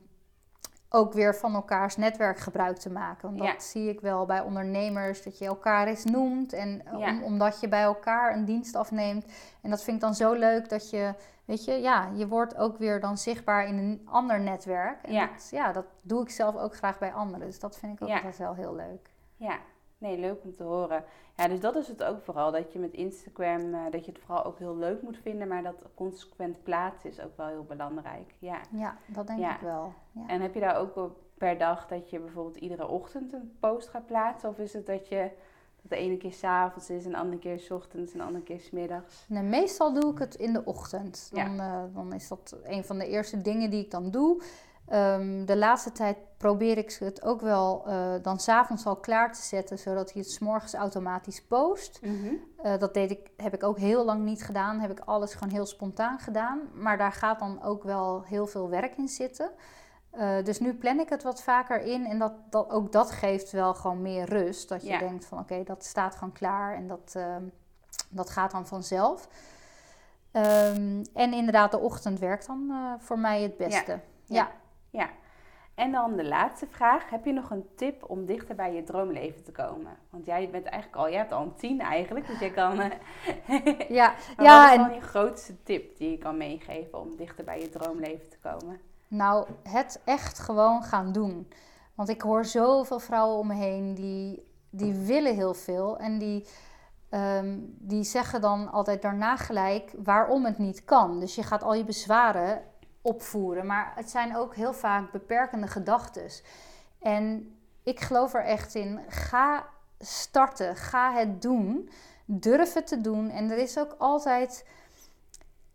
ook weer van elkaars netwerk gebruik te maken. Want dat Ja. zie ik wel bij ondernemers, dat je elkaar eens noemt. En eh, Ja. om- omdat je bij elkaar een dienst afneemt. En dat vind ik dan zo leuk dat je, weet je, ja, je wordt ook weer dan zichtbaar in een ander netwerk. En Ja. Dat, ja, dat doe ik zelf ook graag bij anderen. Dus dat vind ik ook altijd wel heel leuk. Ja, nee, leuk om te horen. Ja, dus dat is het ook vooral. Dat je met Instagram, eh, dat je het vooral ook heel leuk moet vinden. Maar dat consequent plaatsen is ook wel heel belangrijk. Ja. Ja, dat denk Ja. ik wel. Ja. En heb je daar ook per dag dat je bijvoorbeeld iedere ochtend een post gaat plaatsen? Of is het dat je dat de ene keer s'avonds is, een andere keer 's ochtends en een andere keer 's middags? Nee, meestal doe ik het in de ochtend. Ja. Dan, eh, dan is dat een van de eerste dingen die ik dan doe. Ehm, de laatste tijd probeer ik het ook wel eh, dan s'avonds al klaar te zetten, zodat hij het 's morgens automatisch post. Eh, dat deed ik, heb ik ook heel lang niet gedaan. Heb ik alles gewoon heel spontaan gedaan. Maar daar gaat dan ook wel heel veel werk in zitten. Eh, dus nu plan ik het wat vaker in. En dat, dat, ook dat geeft wel gewoon meer rust. Dat je Ja. denkt van oké, dat staat gewoon klaar. En dat, ehm, dat gaat dan vanzelf. Ehm, en inderdaad, de ochtend werkt dan voor mij het beste. Ja. Ja. En dan de laatste vraag. Heb je nog een tip om dichter bij je droomleven te komen? Want jij bent eigenlijk al, jij hebt al een tien eigenlijk. Dus je kan. eh, [LAUGHS] Ja, [LAUGHS] ja, wat is en- dan je grootste tip die je kan meegeven om dichter bij je droomleven te komen? Nou, het echt gewoon gaan doen. Want ik hoor zoveel vrouwen om me heen die, die willen heel veel. En die, ehm, die zeggen dan altijd daarna gelijk waarom het niet kan. Dus je gaat al je bezwaren opvoeren. Maar het zijn ook heel vaak beperkende gedachten. En ik geloof er echt in. Ga starten. Ga het doen. Durf het te doen. En er is ook altijd...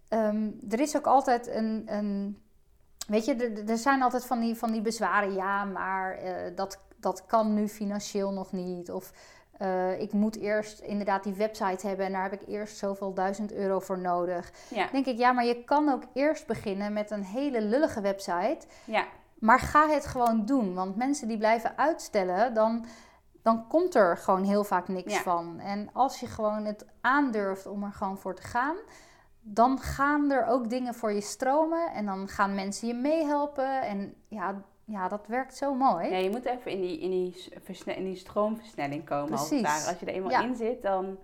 ehm, er is ook altijd een... een Weet je, er, zijn altijd van die, van die bezwaren. Ja, maar eh, dat, dat kan nu financieel nog niet. Of eh, ik moet eerst inderdaad die website hebben en daar heb ik eerst zoveel duizend euro voor nodig. Ja, denk ik, ja, maar je kan ook eerst beginnen met een hele lullige website. ja, Maar ga het gewoon doen. Want mensen die blijven uitstellen, dan, dan komt er gewoon heel vaak niks Ja. van. En als je gewoon het aandurft om er gewoon voor te gaan, dan gaan er ook dingen voor je stromen. En dan gaan mensen je meehelpen. En ja, ja dat werkt zo mooi. ja, je moet even in die, in die, in die stroomversnelling komen. Als, het Precies. ware. als je er eenmaal Ja. in zit dan,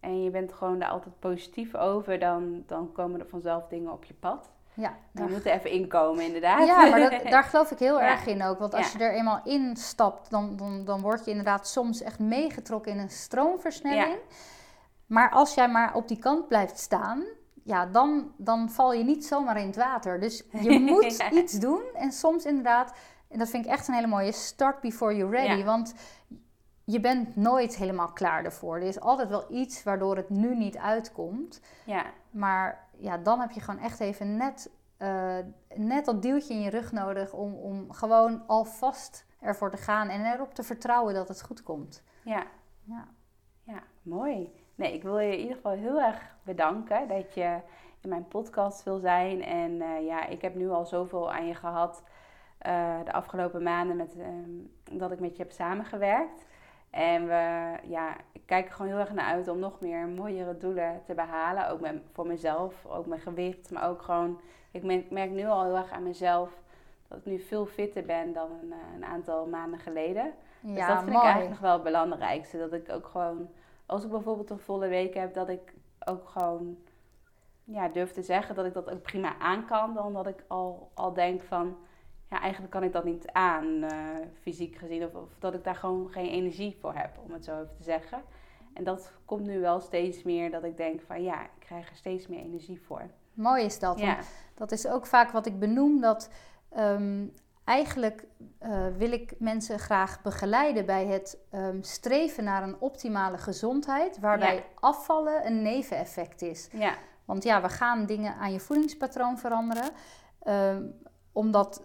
en je bent gewoon daar altijd positief over, dan, dan komen er vanzelf dingen op je pad. Ja, Maar daar- je moet er even inkomen, inderdaad. ja maar dat, daar geloof ik heel [LAUGHS] Ja. erg in ook. Want als je er eenmaal instapt, dan, dan, dan word je inderdaad soms echt meegetrokken in een stroomversnelling. Maar als jij maar op die kant blijft staan, ja, dan, dan val je niet zomaar in het water. Dus je [LAUGHS] moet Ja. iets doen. En soms inderdaad, en dat vind ik echt een hele mooie, start before you're ready. Ja. Want je bent nooit helemaal klaar ervoor. Er is altijd wel iets waardoor het nu niet uitkomt. ja. Maar ja, dan heb je gewoon echt even net, eh, net dat duwtje in je rug nodig om, om gewoon alvast ervoor te gaan en erop te vertrouwen dat het goed komt. Ja, Ja. ja, mooi. Nee, ik wil je in ieder geval heel erg bedanken dat je in mijn podcast wil zijn. En eh, ja, ik heb nu al zoveel aan je gehad eh, de afgelopen maanden met, ehm, dat ik met je heb samengewerkt. En we, ja, ik kijk er gewoon heel erg naar uit om nog meer mooiere doelen te behalen. Ook met, voor mezelf, ook mijn gewicht, maar ook gewoon... Ik merk, merk nu al heel erg aan mezelf dat ik nu veel fitter ben dan een, eh, een aantal maanden geleden. Dus Ja, dat vind ik eigenlijk nog wel het belangrijkste. Dat ik ook gewoon, als ik bijvoorbeeld een volle week heb, dat ik ook gewoon ja, durf te zeggen dat ik dat ook prima aan kan. Dan dat ik al, al denk van, ja, eigenlijk kan ik dat niet aan, eh, fysiek gezien. Of, of dat ik daar gewoon geen energie voor heb, om het zo even te zeggen. En dat komt nu wel steeds meer dat ik denk van, ja, ik krijg er steeds meer energie voor. Mooi is dat. Ja, Dat is ook vaak wat ik benoem, dat ehm, eigenlijk eh, wil ik mensen graag begeleiden bij het ehm, streven naar een optimale gezondheid, waarbij Ja. afvallen een neveneffect is. ja, Want ja, we gaan dingen aan je voedingspatroon veranderen. ehm, omdat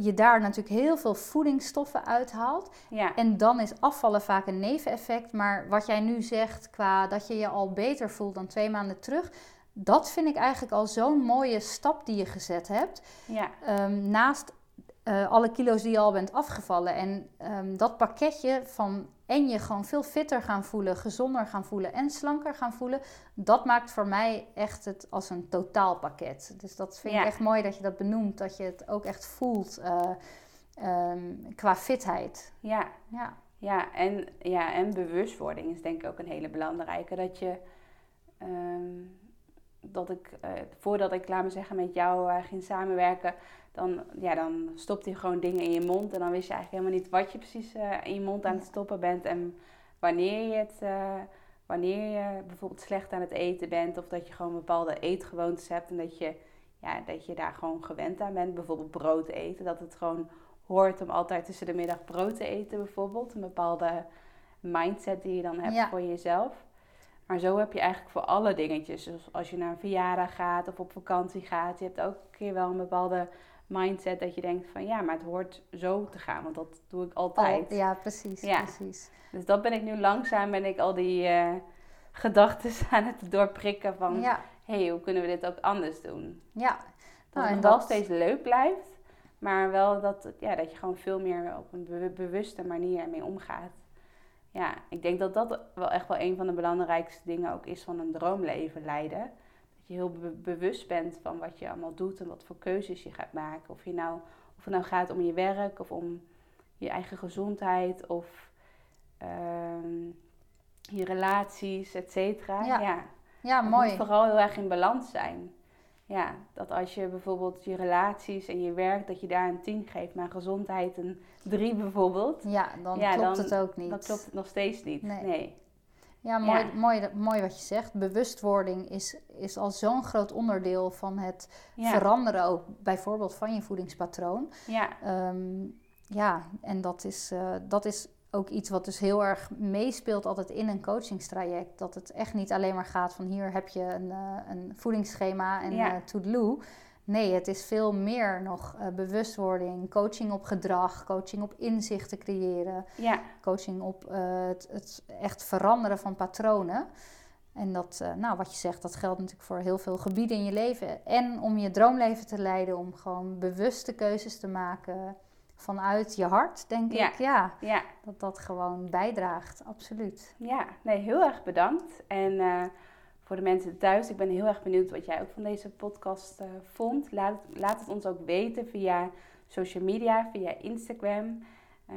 je daar natuurlijk heel veel voedingsstoffen uithaalt. ja, En dan is afvallen vaak een neveneffect. Maar wat jij nu zegt qua dat je je al beter voelt dan twee maanden terug. Dat vind ik eigenlijk al zo'n mooie stap die je gezet hebt. ja, Ehm, naast eh, alle kilo's die je al bent afgevallen. En ehm, dat pakketje van en je gewoon veel fitter gaan voelen, gezonder gaan voelen en slanker gaan voelen. Dat maakt voor mij echt het als een totaalpakket. Dus dat vind Ja. ik echt mooi dat je dat benoemt. Dat je het ook echt voelt eh, ehm, qua fitheid. ja. Ja. Ja en, ja, en bewustwording is denk ik ook een hele belangrijke. Dat je, ehm, dat ik, eh, voordat ik, laat me zeggen, met jou ging samenwerken, dan, ja, dan stopte je gewoon dingen in je mond. En dan wist je eigenlijk helemaal niet wat je precies eh, in je mond aan het stoppen bent. En wanneer je het, eh, wanneer je bijvoorbeeld slecht aan het eten bent. Of dat je gewoon bepaalde eetgewoontes hebt en dat je, ja, dat je daar gewoon gewend aan bent. Bijvoorbeeld brood eten, dat het gewoon hoort om altijd tussen de middag brood te eten bijvoorbeeld. Een bepaalde mindset die je dan hebt Ja. voor jezelf. Maar zo heb je eigenlijk voor alle dingetjes. Dus als je naar een verjaardag gaat of op vakantie gaat, je hebt ook een keer wel een bepaalde mindset dat je denkt van ja, maar het hoort zo te gaan, want dat doe ik altijd. Al- ja, precies, Ja. precies. Dus dat ben ik nu langzaam, ben ik al die eh gedachten [LAUGHS] aan het doorprikken van, Ja, hey, hoe kunnen we dit ook anders doen? ja. Dat Nou, het en wel dat- steeds leuk blijft, maar wel dat, ja, dat je gewoon veel meer op een be- bewuste manier ermee omgaat. Ja, ik denk dat dat wel echt wel een van de belangrijkste dingen ook is van een droomleven leiden. Je heel be- bewust bent van wat je allemaal doet en wat voor keuzes je gaat maken. Of, je nou, of het nou gaat om je werk of om je eigen gezondheid of ehm, je relaties, et cetera. Ja. ja. Ja, Het mooi. moet vooral heel erg in balans zijn. Ja, dat als je bijvoorbeeld je relaties en je werk, dat je daar een 10 geeft, maar gezondheid een 3 bijvoorbeeld. Ja, dan Ja, klopt dan- het ook niet. Dan klopt het nog steeds niet. Nee. Nee. Ja, mooi, Ja. Mooi, mooi wat je zegt. Bewustwording is, is al zo'n groot onderdeel van het Ja. veranderen ook bijvoorbeeld van je voedingspatroon. Ja. Ehm, ja, en dat is, eh, dat is ook iets wat dus heel erg meespeelt altijd in een coachingstraject. Dat het echt niet alleen maar gaat van hier heb je een, eh, een voedingsschema en Ja. eh toedeloe. Nee, het is veel meer nog eh, bewustwording, coaching op gedrag, coaching op inzichten creëren, Ja. coaching op eh, het, het echt veranderen van patronen. En dat, eh, nou, wat je zegt, dat geldt natuurlijk voor heel veel gebieden in je leven. En om je droomleven te leiden, om gewoon bewuste keuzes te maken vanuit je hart, denk Ja. ik. Ja, Ja. dat dat gewoon bijdraagt, absoluut. Ja. Nee, heel erg bedankt. En voor de mensen thuis, ik ben heel erg benieuwd wat jij ook van deze podcast eh, vond. Laat, laat het ons ook weten via social media, via Instagram. Eh,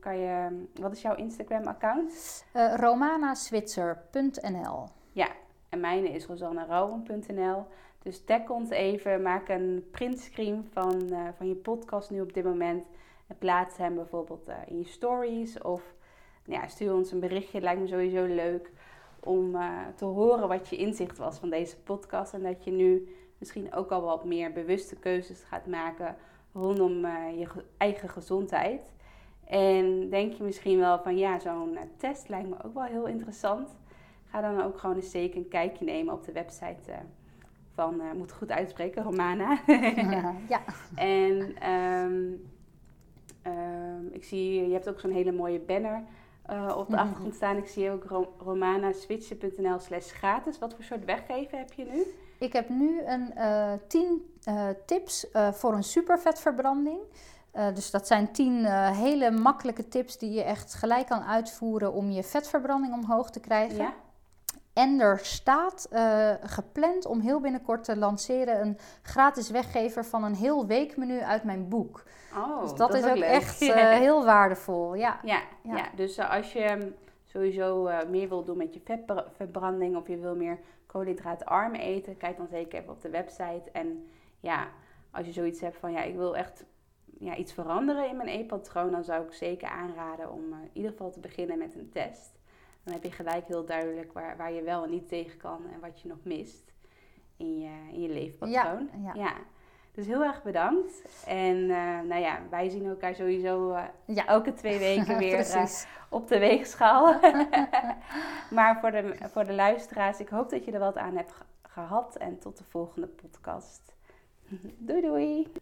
kan je, wat is jouw Instagram-account? Eh romanaswitser.nl Ja, en mijne is rosannerouwen.nl. Dus tag ons even, maak een printscreen van, van je podcast nu op dit moment. En plaats hem bijvoorbeeld in je stories. Of nou ja, stuur ons een berichtje, lijkt me sowieso leuk. Om eh, te horen wat je inzicht was van deze podcast. En dat je nu misschien ook al wat meer bewuste keuzes gaat maken rondom eh, je ge- eigen gezondheid. En denk je misschien wel van ja, zo'n eh, test lijkt me ook wel heel interessant. Ga dan ook gewoon eens zeker een kijkje nemen op de website van, moet het goed uitspreken, Romana. [LAUGHS] ja, en ehm, ehm, ik zie, je hebt ook zo'n hele mooie banner eh, op de Mhm. achtergrond staan. Ik zie ook ro- romanaswitchen.nl slash gratis. Wat voor soort weggeven heb je nu? ik heb nu een eh 10 eh, tips voor een supervetverbranding. Dus dat zijn 10 eh, hele makkelijke tips die je echt gelijk kan uitvoeren om je vetverbranding omhoog te krijgen. Ja? En er staat eh, gepland om heel binnenkort te lanceren een gratis weggever van een heel weekmenu uit mijn boek. Oh, dus dat, is ook echt [LAUGHS] eh, heel waardevol. Ja. Ja, Ja. ja. dus eh, als je ehm, sowieso meer wil doen met je vetverbranding of je wil meer koolhydraatarm eten, kijk dan zeker even op de website. En ja, als je zoiets hebt van ja, ik wil echt ja, iets veranderen in mijn eetpatroon, dan zou ik zeker aanraden om in ieder geval te beginnen met een test. Dan heb je gelijk heel duidelijk waar, waar je wel en niet tegen kan en wat je nog mist in je, in je leefpatroon. Ja, ja. Dus heel erg bedankt. En eh, nou ja, wij zien elkaar sowieso Ja. elke twee weken [LAUGHS] weer eh, op de weegschaal. [LAUGHS] maar voor de, voor de luisteraars, ik hoop dat je er wat aan hebt ge- gehad. En tot de volgende podcast. [LAUGHS] doei doei!